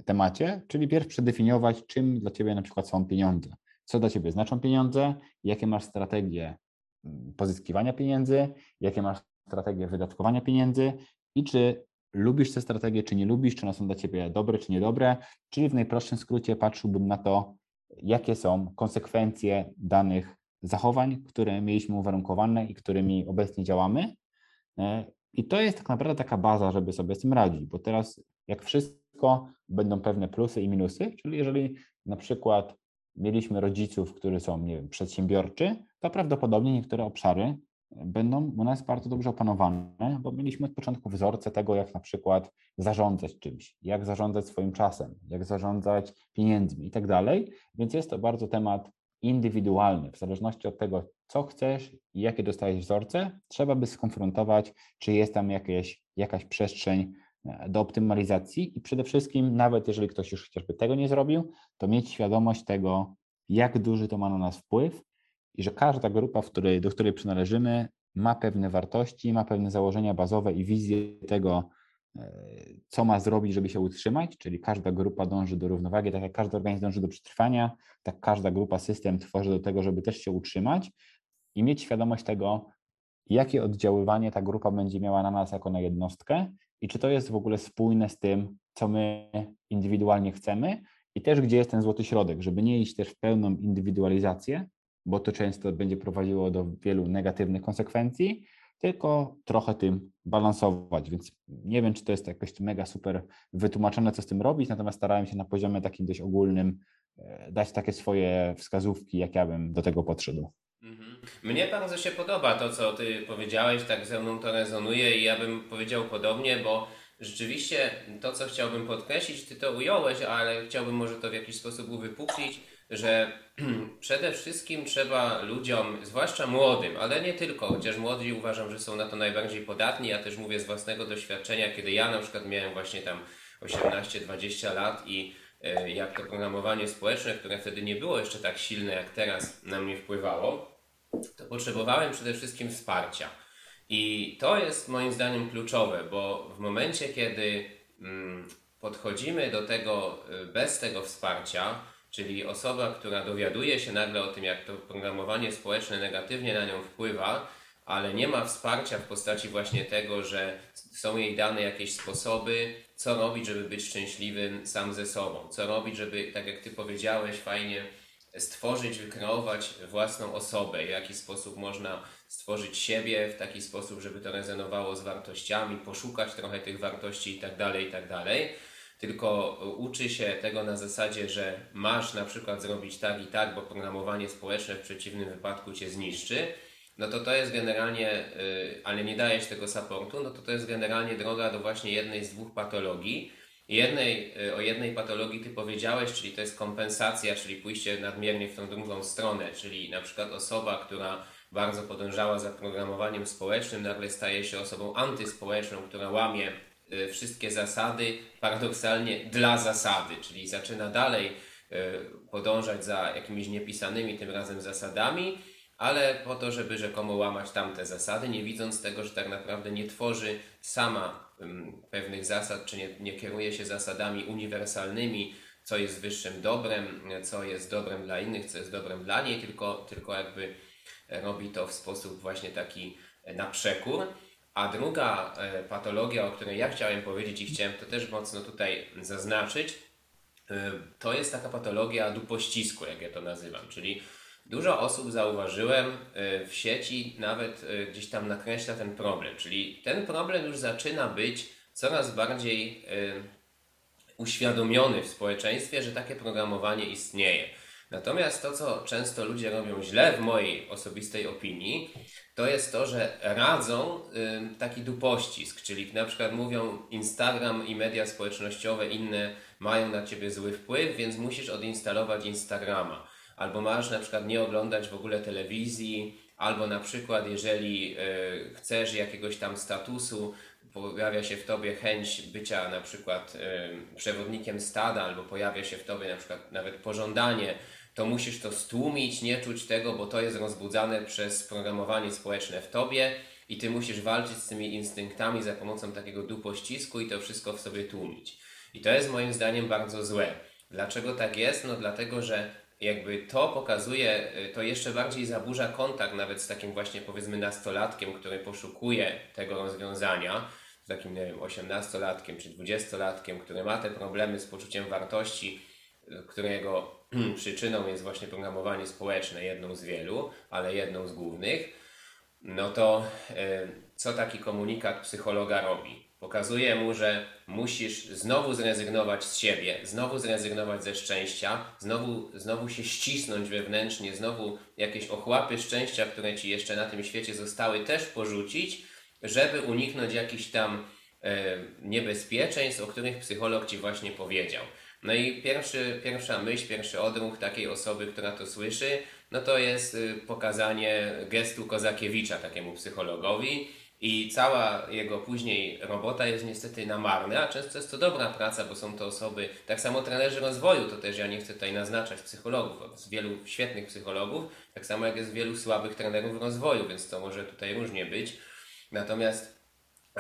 temacie, czyli pierw przedefiniować, czym dla Ciebie na przykład są pieniądze, co dla Ciebie znaczą pieniądze, jakie masz strategie mm, pozyskiwania pieniędzy, jakie masz strategie wydatkowania pieniędzy? I czy lubisz te strategie, czy nie lubisz, czy one są dla Ciebie dobre, czy niedobre, czyli w najprostszym skrócie patrzyłbym na to, jakie są konsekwencje danych zachowań, które mieliśmy uwarunkowane i którymi obecnie działamy. E, I to jest tak naprawdę taka baza, żeby sobie z tym radzić, bo teraz jak wszystko będą pewne plusy i minusy, czyli jeżeli na przykład mieliśmy rodziców, którzy są nie wiem, przedsiębiorczy, to prawdopodobnie niektóre obszary będą u nas bardzo dobrze opanowane, bo mieliśmy od początku wzorce tego, jak na przykład zarządzać czymś, jak zarządzać swoim czasem, jak zarządzać pieniędzmi i tak dalej. Więc jest to bardzo temat indywidualny, w zależności od tego, co chcesz i jakie dostajesz wzorce, trzeba by skonfrontować, czy jest tam jakieś, jakaś przestrzeń e, do optymalizacji i przede wszystkim, nawet jeżeli ktoś już chociażby tego nie zrobił, to mieć świadomość tego, jak duży to ma na nas wpływ i że każda grupa, której, do której przynależymy, ma pewne wartości, ma pewne założenia bazowe i wizję tego, co ma zrobić, żeby się utrzymać, czyli każda grupa dąży do równowagi, tak jak każdy organizm dąży do przetrwania, tak każda grupa, system tworzy do tego, żeby też się utrzymać i mieć świadomość tego, jakie oddziaływanie ta grupa będzie miała na nas jako na jednostkę i czy to jest w ogóle spójne z tym, co my indywidualnie chcemy i też gdzie jest ten złoty środek, żeby nie iść też w pełną indywidualizację, bo to często będzie prowadziło do wielu negatywnych konsekwencji, tylko trochę tym balansować. Więc nie wiem, czy to jest jakoś mega super wytłumaczone, co z tym robić, natomiast starałem się na poziomie takim dość ogólnym e, dać takie swoje wskazówki, jak ja bym do tego podszedł. Mhm. Mnie bardzo się podoba to, co Ty powiedziałeś, tak ze mną to rezonuje i ja bym powiedział podobnie, bo rzeczywiście to, co chciałbym podkreślić, Ty to ująłeś, ale chciałbym może to w jakiś sposób uwypuklić że przede wszystkim trzeba ludziom, zwłaszcza młodym, ale nie tylko, chociaż młodzi uważam, że są na to najbardziej podatni. Ja też mówię z własnego doświadczenia, kiedy ja na przykład miałem właśnie tam 18-20 lat i e, jak to programowanie społeczne, które wtedy nie było jeszcze tak silne jak teraz, na mnie wpływało, to potrzebowałem przede wszystkim wsparcia. I to jest moim zdaniem kluczowe, bo w momencie, kiedy mm, podchodzimy do tego e, bez tego wsparcia, Czyli osoba, która dowiaduje się nagle o tym, jak to programowanie społeczne negatywnie na nią wpływa, ale nie ma wsparcia w postaci właśnie tego, że są jej dane jakieś sposoby, co robić, żeby być szczęśliwym sam ze sobą, co robić, żeby, tak jak Ty powiedziałeś, fajnie stworzyć, wykreować własną osobę, w jaki sposób można stworzyć siebie w taki sposób, żeby to rezonowało z wartościami, poszukać trochę tych wartości itd., tak itd., tak tylko uczy się tego na zasadzie, że masz na przykład zrobić tak i tak, bo programowanie społeczne w przeciwnym wypadku cię zniszczy, no to to jest generalnie, y, ale nie dajesz tego supportu, no to to jest generalnie droga do właśnie jednej z dwóch patologii. Jednej, y, o jednej patologii Ty powiedziałeś, czyli to jest kompensacja, czyli pójście nadmiernie w tą drugą stronę, czyli na przykład osoba, która bardzo podążała za programowaniem społecznym, nagle staje się osobą antyspołeczną, która łamie wszystkie zasady paradoksalnie dla zasady, czyli zaczyna dalej y, podążać za jakimiś niepisanymi tym razem zasadami, ale po to, żeby rzekomo łamać tamte zasady, nie widząc tego, że tak naprawdę nie tworzy sama pewnych zasad, czy nie, nie kieruje się zasadami uniwersalnymi, co jest wyższym dobrem, co jest dobrem dla innych, co jest dobrem dla niej, tylko, tylko jakby robi to w sposób właśnie taki na przekór. A druga e, patologia, o której ja chciałem powiedzieć i chciałem to też mocno tutaj zaznaczyć, e, to jest taka patologia dupościsku, jak ja to nazywam, czyli dużo osób zauważyłem e, w sieci, nawet gdzieś tam nakreśla ten problem, czyli ten problem już zaczyna być coraz bardziej uświadomiony w społeczeństwie, że takie programowanie istnieje. Natomiast to, co często ludzie robią źle, w mojej osobistej opinii, to jest to, że radzą taki dupościsk, czyli na przykład mówią Instagram i media społecznościowe inne mają na ciebie zły wpływ, więc musisz odinstalować Instagrama. Albo masz na przykład nie oglądać w ogóle telewizji, albo na przykład jeżeli y, chcesz jakiegoś tam statusu pojawia się w tobie chęć bycia na przykład przewodnikiem stada, albo pojawia się w tobie na przykład nawet pożądanie, to musisz to stłumić, nie czuć tego, bo to jest rozbudzane przez programowanie społeczne w tobie i ty musisz walczyć z tymi instynktami za pomocą takiego dupościsku i to wszystko w sobie tłumić. I to jest moim zdaniem bardzo złe. Dlaczego tak jest? No dlatego, że jakby to pokazuje, y, to jeszcze bardziej zaburza kontakt nawet z takim właśnie powiedzmy nastolatkiem, który poszukuje tego rozwiązania, z takim, nie wiem, osiemnastolatkiem czy dwudziestolatkiem, który ma te problemy z poczuciem wartości, y, którego przyczyną jest właśnie programowanie społeczne, jedną z wielu, ale jedną z głównych, no to y, co taki komunikat psychologa robi? Pokazuje mu, że musisz znowu zrezygnować z siebie, znowu zrezygnować ze szczęścia, znowu, znowu się ścisnąć wewnętrznie, znowu jakieś ochłapy szczęścia, które ci jeszcze na tym świecie zostały, też porzucić, żeby uniknąć jakichś tam e, niebezpieczeństw, o których psycholog ci właśnie powiedział. No i pierwszy, pierwsza myśl, pierwszy odruch takiej osoby, która to słyszy, no to jest y, pokazanie gestu Kozakiewicza takiemu psychologowi i cała jego później robota jest niestety na marne, a często jest to dobra praca, bo są to osoby, tak samo trenerzy rozwoju, to też ja nie chcę tutaj naznaczać psychologów, z wielu świetnych psychologów, tak samo jak jest wielu słabych trenerów rozwoju, więc to może tutaj różnie być. Natomiast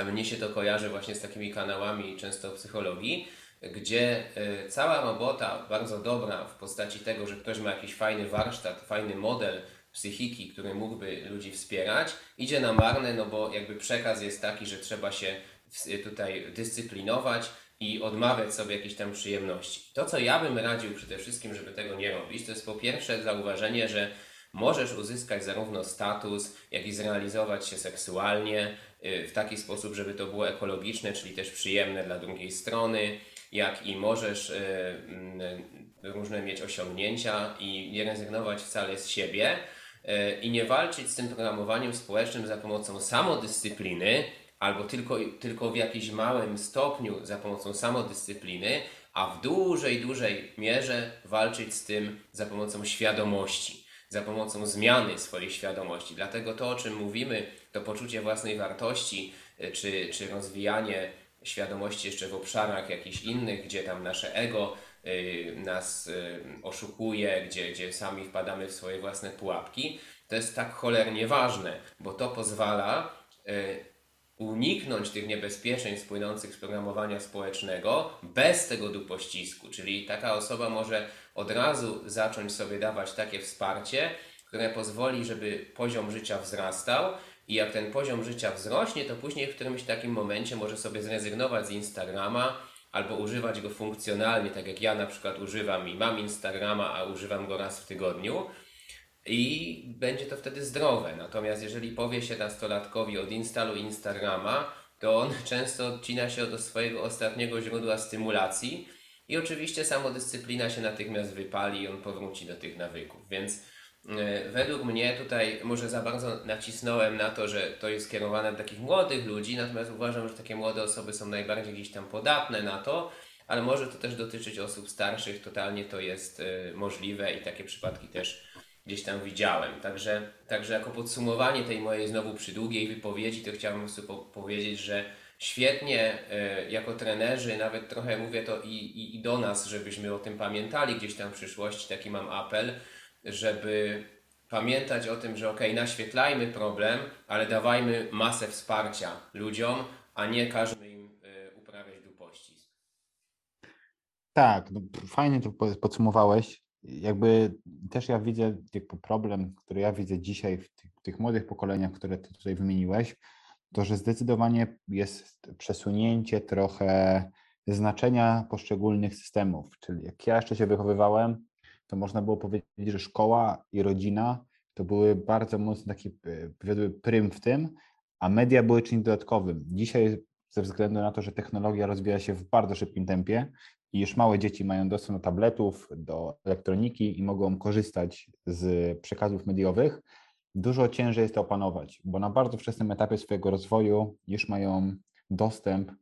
mnie się to kojarzy właśnie z takimi kanałami często psychologii, gdzie e, cała robota bardzo dobra w postaci tego, że ktoś ma jakiś fajny warsztat, fajny model, psychiki, który mógłby ludzi wspierać, idzie na marne, no bo jakby przekaz jest taki, że trzeba się tutaj dyscyplinować i odmawiać sobie jakieś tam przyjemności. To, co ja bym radził przede wszystkim, żeby tego nie robić, to jest po pierwsze zauważenie, że możesz uzyskać zarówno status, jak i zrealizować się seksualnie y, w taki sposób, żeby to było ekologiczne, czyli też przyjemne dla drugiej strony, jak i możesz y, mm, różne mieć osiągnięcia i nie rezygnować wcale z siebie, E, i nie walczyć z tym programowaniem społecznym za pomocą samodyscypliny, albo tylko, tylko w jakimś małym stopniu za pomocą samodyscypliny, a w dużej, dużej mierze walczyć z tym za pomocą świadomości, za pomocą zmiany swojej świadomości. Dlatego to, o czym mówimy, to poczucie własnej wartości, e, czy, czy rozwijanie świadomości jeszcze w obszarach jakichś innych, gdzie tam nasze ego Y, nas y, oszukuje, gdzie, gdzie sami wpadamy w swoje własne pułapki, to jest tak cholernie ważne, bo to pozwala y, uniknąć tych niebezpieczeństw płynących z programowania społecznego bez tego dupościsku. Czyli taka osoba może od razu zacząć sobie dawać takie wsparcie, które pozwoli, żeby poziom życia wzrastał i jak ten poziom życia wzrośnie, to później w którymś takim momencie może sobie zrezygnować z Instagrama, albo używać go funkcjonalnie, tak jak ja na przykład używam i mam Instagrama, a używam go raz w tygodniu i będzie to wtedy zdrowe. Natomiast jeżeli powie się nastolatkowi odinstaluj Instagrama, to on często odcina się od swojego ostatniego źródła stymulacji i oczywiście samodyscyplina się natychmiast wypali i on powróci do tych nawyków. Więc według mnie tutaj może za bardzo nacisnąłem na to, że to jest skierowane do takich młodych ludzi, natomiast uważam, że takie młode osoby są najbardziej gdzieś tam podatne na to, ale może to też dotyczyć osób starszych, totalnie to jest e, możliwe i takie przypadki też gdzieś tam widziałem. Także, także jako podsumowanie tej mojej znowu przydługiej wypowiedzi, to chciałbym po powiedzieć, że świetnie e, jako trenerzy, nawet trochę mówię to i, i, i do nas, żebyśmy o tym pamiętali gdzieś tam w przyszłości, taki mam apel, żeby pamiętać o tym, że ok, naświetlajmy problem, ale dawajmy masę wsparcia ludziom, a nie każmy im y, uprawiać dupościsk. Tak, no, fajnie to podsumowałeś. Jakby też ja widzę jakby problem, który ja widzę dzisiaj w tych, tych młodych pokoleniach, które ty tutaj wymieniłeś, to że zdecydowanie jest przesunięcie trochę znaczenia poszczególnych systemów. Czyli jak ja jeszcze się wychowywałem, to można było powiedzieć, że szkoła i rodzina to były bardzo mocno taki, e, powiedzmy, prym w tym, a media były czymś dodatkowym. Dzisiaj ze względu na to, że technologia rozwija się w bardzo szybkim tempie i już małe dzieci mają dostęp do tabletów, do elektroniki i mogą korzystać z przekazów mediowych, dużo ciężej jest to opanować, bo na bardzo wczesnym etapie swojego rozwoju już mają dostęp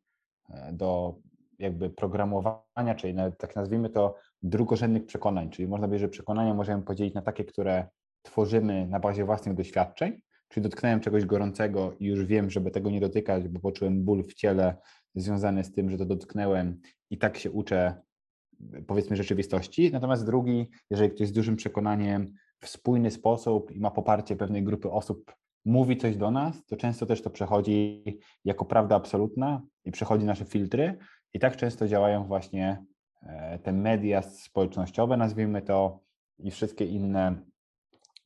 e, do jakby programowania, czyli nawet tak nazwijmy to drugorzędnych przekonań, czyli można powiedzieć, że przekonania możemy podzielić na takie, które tworzymy na bazie własnych doświadczeń, czyli dotknąłem czegoś gorącego i już wiem, żeby tego nie dotykać, bo poczułem ból w ciele związany z tym, że to dotknęłem i tak się uczę, powiedzmy, rzeczywistości. Natomiast drugi, jeżeli ktoś z dużym przekonaniem w spójny sposób i ma poparcie pewnej grupy osób, mówi coś do nas, to często też to przechodzi jako prawda absolutna i przechodzi nasze filtry. I tak często działają właśnie te media społecznościowe, nazwijmy to, i wszystkie inne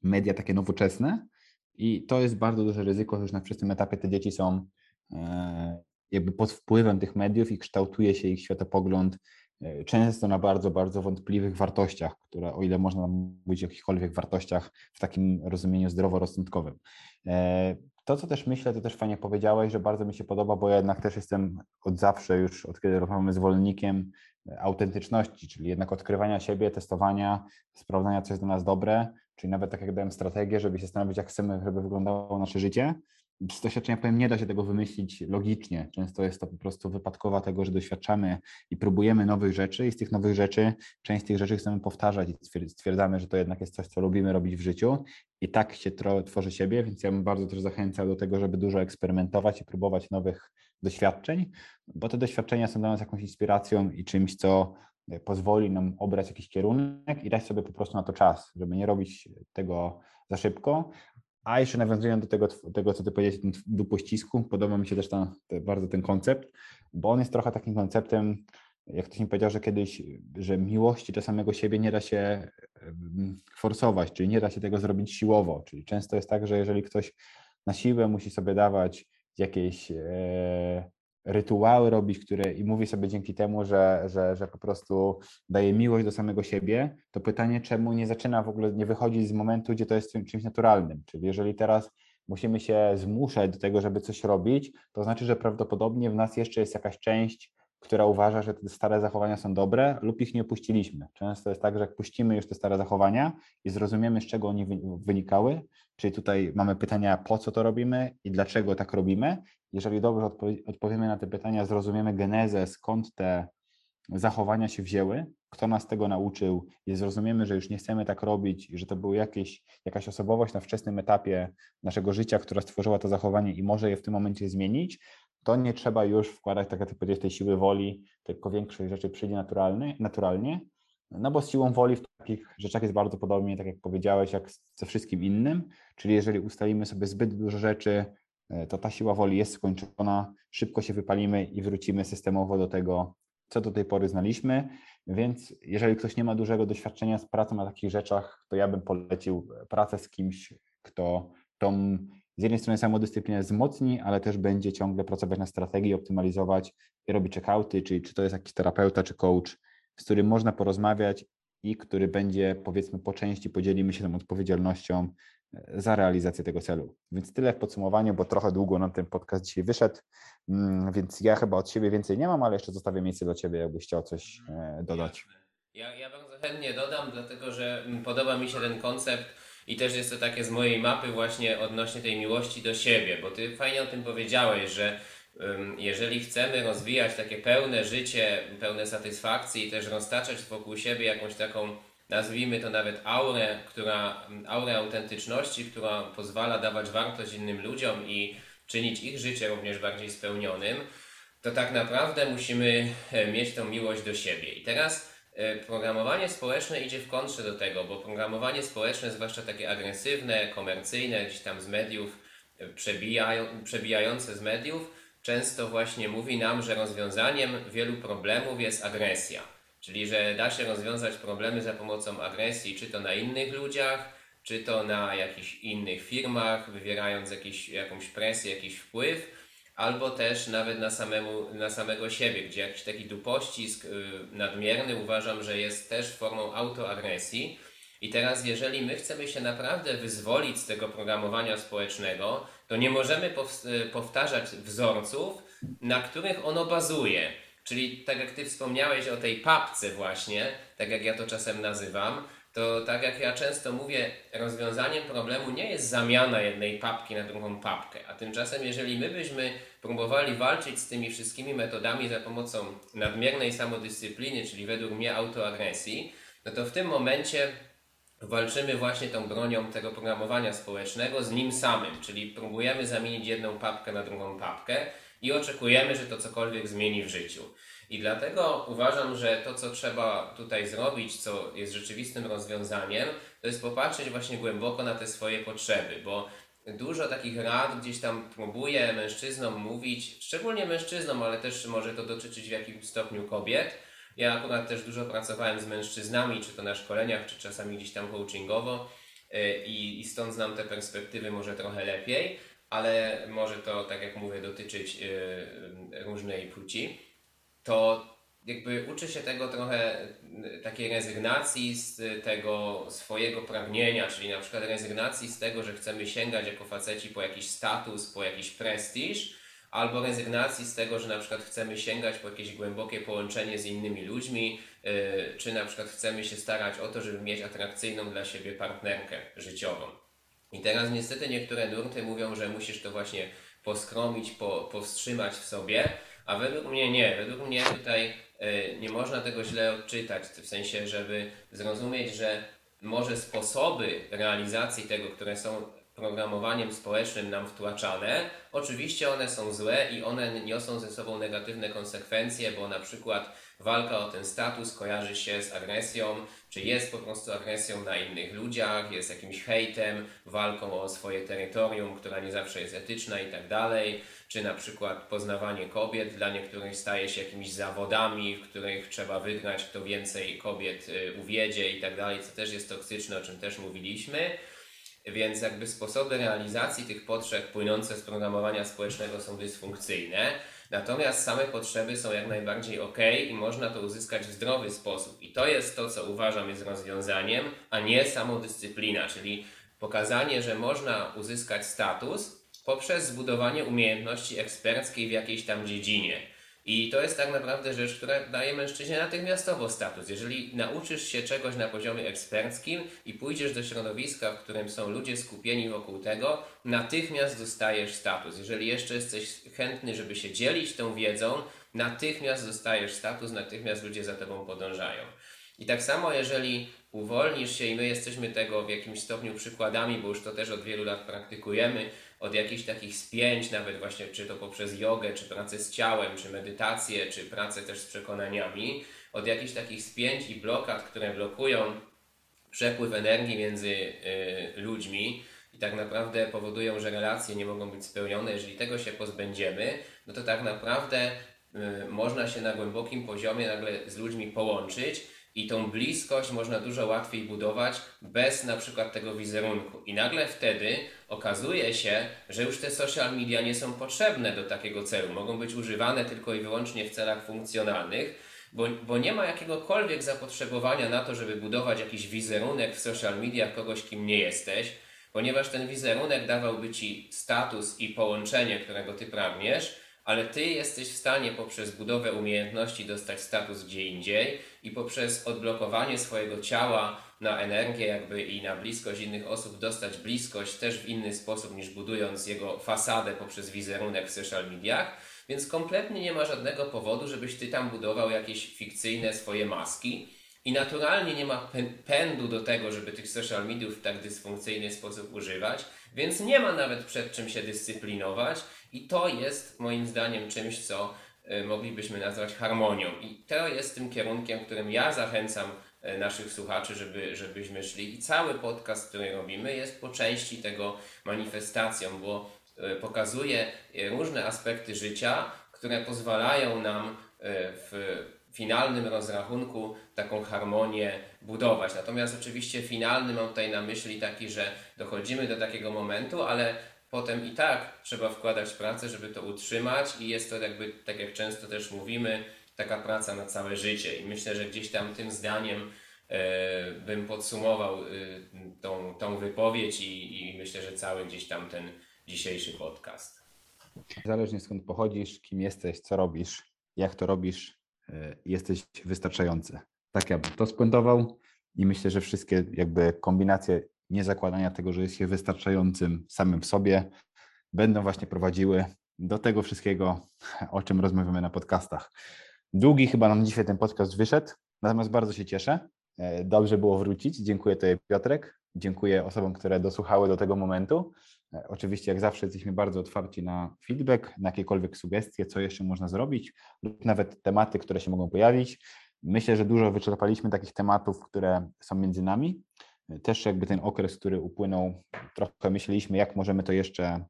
media takie nowoczesne. I to jest bardzo duże ryzyko, że już na wczesnym etapie te dzieci są e, jakby pod wpływem tych mediów i kształtuje się ich światopogląd e, często na bardzo, bardzo wątpliwych wartościach, które o ile można mówić o jakichkolwiek wartościach w takim rozumieniu zdroworozsądkowym. E, to, co też myślę, to też fajnie powiedziałeś, że bardzo mi się podoba, bo ja jednak też jestem od zawsze, już od kiedy rozmawiamy zwolennikiem autentyczności, czyli jednak odkrywania siebie, testowania, sprawdzania, co jest dla nas dobre, czyli nawet tak jak dałem strategię, żeby się zastanowić, jak chcemy, żeby wyglądało nasze życie, z doświadczenia powiem, nie da się tego wymyślić logicznie. Często jest to po prostu wypadkowa tego, że doświadczamy i próbujemy nowych rzeczy i z tych nowych rzeczy, część z tych rzeczy chcemy powtarzać i stwierdzamy, że to jednak jest coś, co lubimy robić w życiu i tak się tworzy siebie, więc ja bym bardzo też zachęcał do tego, żeby dużo eksperymentować i próbować nowych doświadczeń, bo te doświadczenia są dla nas jakąś inspiracją i czymś, co pozwoli nam obrać jakiś kierunek i dać sobie po prostu na to czas, żeby nie robić tego za szybko, a jeszcze nawiązując do tego, tego co ty powiedziałeś, ten dupościsku, podoba mi się też bardzo ten koncept, bo on jest trochę takim konceptem, jak ktoś mi powiedział, że kiedyś, że miłości do samego siebie nie da się forsować, czyli nie da się tego zrobić siłowo. Czyli często jest tak, że jeżeli ktoś na siłę musi sobie dawać jakieś e, rytuały robić, które i mówi sobie dzięki temu, że, że, że po prostu daje miłość do samego siebie, to pytanie, czemu nie zaczyna w ogóle, nie wychodzić z momentu, gdzie to jest czymś naturalnym. Czyli jeżeli teraz musimy się zmuszać do tego, żeby coś robić, to znaczy, że prawdopodobnie w nas jeszcze jest jakaś część, która uważa, że te stare zachowania są dobre lub ich nie opuściliśmy. Często jest tak, że jak puścimy już te stare zachowania i zrozumiemy, z czego oni wynikały, czyli tutaj mamy pytania, po co to robimy i dlaczego tak robimy. Jeżeli dobrze odpowiemy na te pytania, zrozumiemy genezę, skąd te zachowania się wzięły, kto nas tego nauczył i zrozumiemy, że już nie chcemy tak robić i że to była jakieś, jakaś osobowość na wczesnym etapie naszego życia, która stworzyła to zachowanie i może je w tym momencie zmienić, to nie trzeba już wkładać, tak jak powiedziałeś, tej siły woli, tylko większość rzeczy przyjdzie naturalnie, naturalnie, no bo z siłą woli w takich rzeczach jest bardzo podobnie, tak jak powiedziałeś, jak ze wszystkim innym, czyli jeżeli ustalimy sobie zbyt dużo rzeczy, e, to ta siła woli jest skończona, szybko się wypalimy i wrócimy systemowo do tego, co do tej pory znaliśmy, więc jeżeli ktoś nie ma dużego doświadczenia z pracą na takich rzeczach, to ja bym polecił pracę z kimś, kto tą z jednej strony samodyscyplinę wzmocni, ale też będzie ciągle pracować na strategii, optymalizować i robić checkouty, czyli czy to jest jakiś terapeuta czy coach, z którym można porozmawiać i który będzie, powiedzmy, po części podzielimy się tą odpowiedzialnością e, za realizację tego celu. Więc tyle w podsumowaniu, bo trochę długo nam ten podcast dzisiaj wyszedł, mm, więc ja chyba od siebie więcej nie mam, ale jeszcze zostawię miejsce dla Ciebie, jakbyś chciał coś e, dodać. Ja, ja bardzo chętnie dodam, dlatego że mm, podoba mi się ten koncept i też jest to takie z mojej mapy właśnie odnośnie tej miłości do siebie, bo Ty fajnie o tym powiedziałeś, że jeżeli chcemy rozwijać takie pełne życie, pełne satysfakcji i też roztaczać wokół siebie jakąś taką, nazwijmy to nawet aurę, która, aurę autentyczności, która pozwala dawać wartość innym ludziom i czynić ich życie również bardziej spełnionym, to tak naprawdę musimy e, mieć tą miłość do siebie. I teraz programowanie społeczne idzie w kontrze do tego, bo programowanie społeczne, zwłaszcza takie agresywne, komercyjne, gdzieś tam z mediów, e, przebijające z mediów, często właśnie mówi nam, że rozwiązaniem wielu problemów jest agresja. Czyli, że da się rozwiązać problemy za pomocą agresji, czy to na innych ludziach, czy to na jakichś innych firmach, wywierając jakiś, jakąś presję, jakiś wpływ, albo też nawet na, samemu, na samego siebie, gdzie jakiś taki dupościsk yy, nadmierny uważam, że jest też formą autoagresji. I teraz, jeżeli my chcemy się naprawdę wyzwolić z tego programowania społecznego, to nie możemy powtarzać wzorców, na których ono bazuje. Czyli tak jak Ty wspomniałeś o tej papce właśnie, tak jak ja to czasem nazywam, to tak jak ja często mówię, rozwiązaniem problemu nie jest zamiana jednej papki na drugą papkę, a tymczasem jeżeli my byśmy próbowali walczyć z tymi wszystkimi metodami za pomocą nadmiernej samodyscypliny, czyli według mnie autoagresji, no to w tym momencie walczymy właśnie tą bronią tego programowania społecznego z nim samym, czyli próbujemy zamienić jedną papkę na drugą papkę i oczekujemy, że to cokolwiek zmieni w życiu. I dlatego uważam, że to, co trzeba tutaj zrobić, co jest rzeczywistym rozwiązaniem, to jest popatrzeć właśnie głęboko na te swoje potrzeby, bo dużo takich rad gdzieś tam próbuje mężczyznom mówić, szczególnie mężczyznom, ale też może to dotyczyć w jakimś stopniu kobiet. Ja akurat też dużo pracowałem z mężczyznami, czy to na szkoleniach, czy czasami gdzieś tam coachingowo y, i, i stąd znam te perspektywy może trochę lepiej, ale może to, tak jak mówię, dotyczyć y, różnej płci. To jakby uczy się tego trochę y, takiej rezygnacji z tego swojego pragnienia, czyli na przykład rezygnacji z tego, że chcemy sięgać jako faceci po jakiś status, po jakiś prestiż, albo rezygnacji z tego, że na przykład chcemy sięgać po jakieś głębokie połączenie z innymi ludźmi, yy, czy na przykład chcemy się starać o to, żeby mieć atrakcyjną dla siebie partnerkę życiową. I teraz niestety niektóre nurty mówią, że musisz to właśnie poskromić, po, powstrzymać w sobie, a według mnie nie. Według mnie tutaj y, nie można tego źle odczytać, w sensie, żeby zrozumieć, że może sposoby realizacji tego, które są programowaniem społecznym nam wtłaczane, oczywiście one są złe i one niosą ze sobą negatywne konsekwencje, bo na przykład walka o ten status kojarzy się z agresją, czy jest po prostu agresją na innych ludziach, jest jakimś hejtem, walką o swoje terytorium, która nie zawsze jest etyczna i tak dalej, czy na przykład poznawanie kobiet dla niektórych staje się jakimiś zawodami, w których trzeba wygrać, kto więcej kobiet y, uwiedzie i tak dalej, co też jest toksyczne, o czym też mówiliśmy. Więc jakby sposoby realizacji tych potrzeb płynące z programowania społecznego są dysfunkcyjne, natomiast same potrzeby są jak najbardziej ok i można to uzyskać w zdrowy sposób. I to jest to, co uważam jest rozwiązaniem, a nie samodyscyplina, czyli pokazanie, że można uzyskać status poprzez zbudowanie umiejętności eksperckiej w jakiejś tam dziedzinie. I to jest tak naprawdę rzecz, która daje mężczyźnie natychmiastowo status. Jeżeli nauczysz się czegoś na poziomie eksperckim i pójdziesz do środowiska, w którym są ludzie skupieni wokół tego, natychmiast dostajesz status. Jeżeli jeszcze jesteś chętny, żeby się dzielić tą wiedzą, natychmiast dostajesz status, natychmiast ludzie za tobą podążają. I tak samo, jeżeli uwolnisz się, i my jesteśmy tego w jakimś stopniu przykładami, bo już to też od wielu lat praktykujemy, od jakichś takich spięć, nawet właśnie czy to poprzez jogę, czy pracę z ciałem, czy medytację, czy pracę też z przekonaniami, od jakichś takich spięć i blokad, które blokują przepływ energii między y, ludźmi i tak naprawdę powodują, że relacje nie mogą być spełnione. Jeżeli tego się pozbędziemy, no to tak naprawdę y, można się na głębokim poziomie nagle z ludźmi połączyć i tą bliskość można dużo łatwiej budować bez na przykład tego wizerunku. I nagle wtedy okazuje się, że już te social media nie są potrzebne do takiego celu. Mogą być używane tylko i wyłącznie w celach funkcjonalnych, bo, bo nie ma jakiegokolwiek zapotrzebowania na to, żeby budować jakiś wizerunek w social mediach kogoś, kim nie jesteś, ponieważ ten wizerunek dawałby ci status i połączenie, którego ty pragniesz ale ty jesteś w stanie poprzez budowę umiejętności dostać status gdzie indziej i poprzez odblokowanie swojego ciała na energię jakby i na bliskość innych osób dostać bliskość też w inny sposób niż budując jego fasadę poprzez wizerunek w social mediach. Więc kompletnie nie ma żadnego powodu, żebyś ty tam budował jakieś fikcyjne swoje maski. I naturalnie nie ma pędu do tego, żeby tych social mediów w tak dysfunkcyjny sposób używać, więc nie ma nawet przed czym się dyscyplinować i to jest moim zdaniem czymś, co e, moglibyśmy nazwać harmonią. I to jest tym kierunkiem, którym ja zachęcam naszych słuchaczy, żeby, żebyśmy szli. I cały podcast, który robimy, jest po części tego manifestacją, bo e, pokazuje różne aspekty życia, które pozwalają nam w finalnym rozrachunku taką harmonię budować. Natomiast oczywiście finalny mam tutaj na myśli taki, że dochodzimy do takiego momentu, ale potem i tak trzeba wkładać pracę, żeby to utrzymać i jest to jakby, tak jak często też mówimy, taka praca na całe życie. I myślę, że gdzieś tam tym zdaniem e, bym podsumował e, tą, tą wypowiedź i, i myślę, że cały gdzieś tam ten dzisiejszy podcast. Zależnie skąd pochodzisz, kim jesteś, co robisz, jak to robisz, e, jesteś wystarczający. Tak ja bym to spuentował i myślę, że wszystkie jakby kombinacje niezakładania tego, że jest się wystarczającym samym w sobie, będą właśnie prowadziły do tego wszystkiego, o czym rozmawiamy na podcastach. Długi chyba nam dzisiaj ten podcast wyszedł, natomiast bardzo się cieszę, E, dobrze było wrócić. Dziękuję Tobie, Piotrek. Dziękuję osobom, które dosłuchały do tego momentu. E, oczywiście, jak zawsze, jesteśmy bardzo otwarci na feedback, na jakiekolwiek sugestie, co jeszcze można zrobić, lub nawet tematy, które się mogą pojawić. Myślę, że dużo wyczerpaliśmy takich tematów, które są między nami. E, też jakby ten okres, który upłynął, trochę myśleliśmy, jak możemy to jeszcze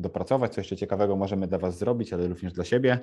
dopracować, co jeszcze ciekawego możemy dla Was zrobić, ale również dla siebie.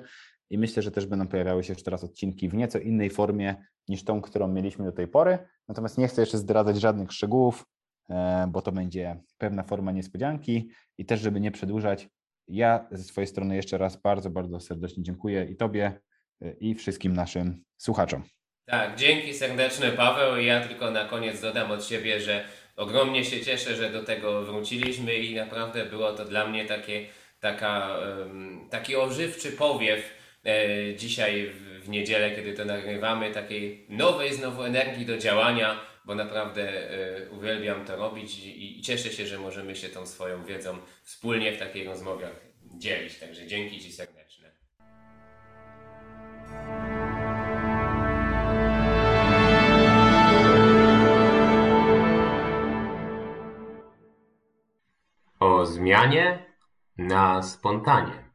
I myślę, że też będą pojawiały się jeszcze raz odcinki w nieco innej formie niż tą, którą mieliśmy do tej pory. Natomiast nie chcę jeszcze zdradzać żadnych szczegółów, e, bo to będzie pewna forma niespodzianki i też, żeby nie przedłużać, ja ze swojej strony jeszcze raz bardzo, bardzo serdecznie dziękuję i Tobie, e, i wszystkim naszym słuchaczom. Tak, dzięki serdeczne Paweł. Ja tylko na koniec dodam od siebie, że ogromnie się cieszę, że do tego wróciliśmy i naprawdę było to dla mnie takie, taka, taki ożywczy powiew e, dzisiaj w niedzielę, kiedy to nagrywamy, takiej nowej znowu energii do działania, bo naprawdę e, uwielbiam to robić i cieszę się, że możemy się tą swoją wiedzą wspólnie w takich rozmowach dzielić. Także dzięki Ci serdeczne. Zmianie na spontanie.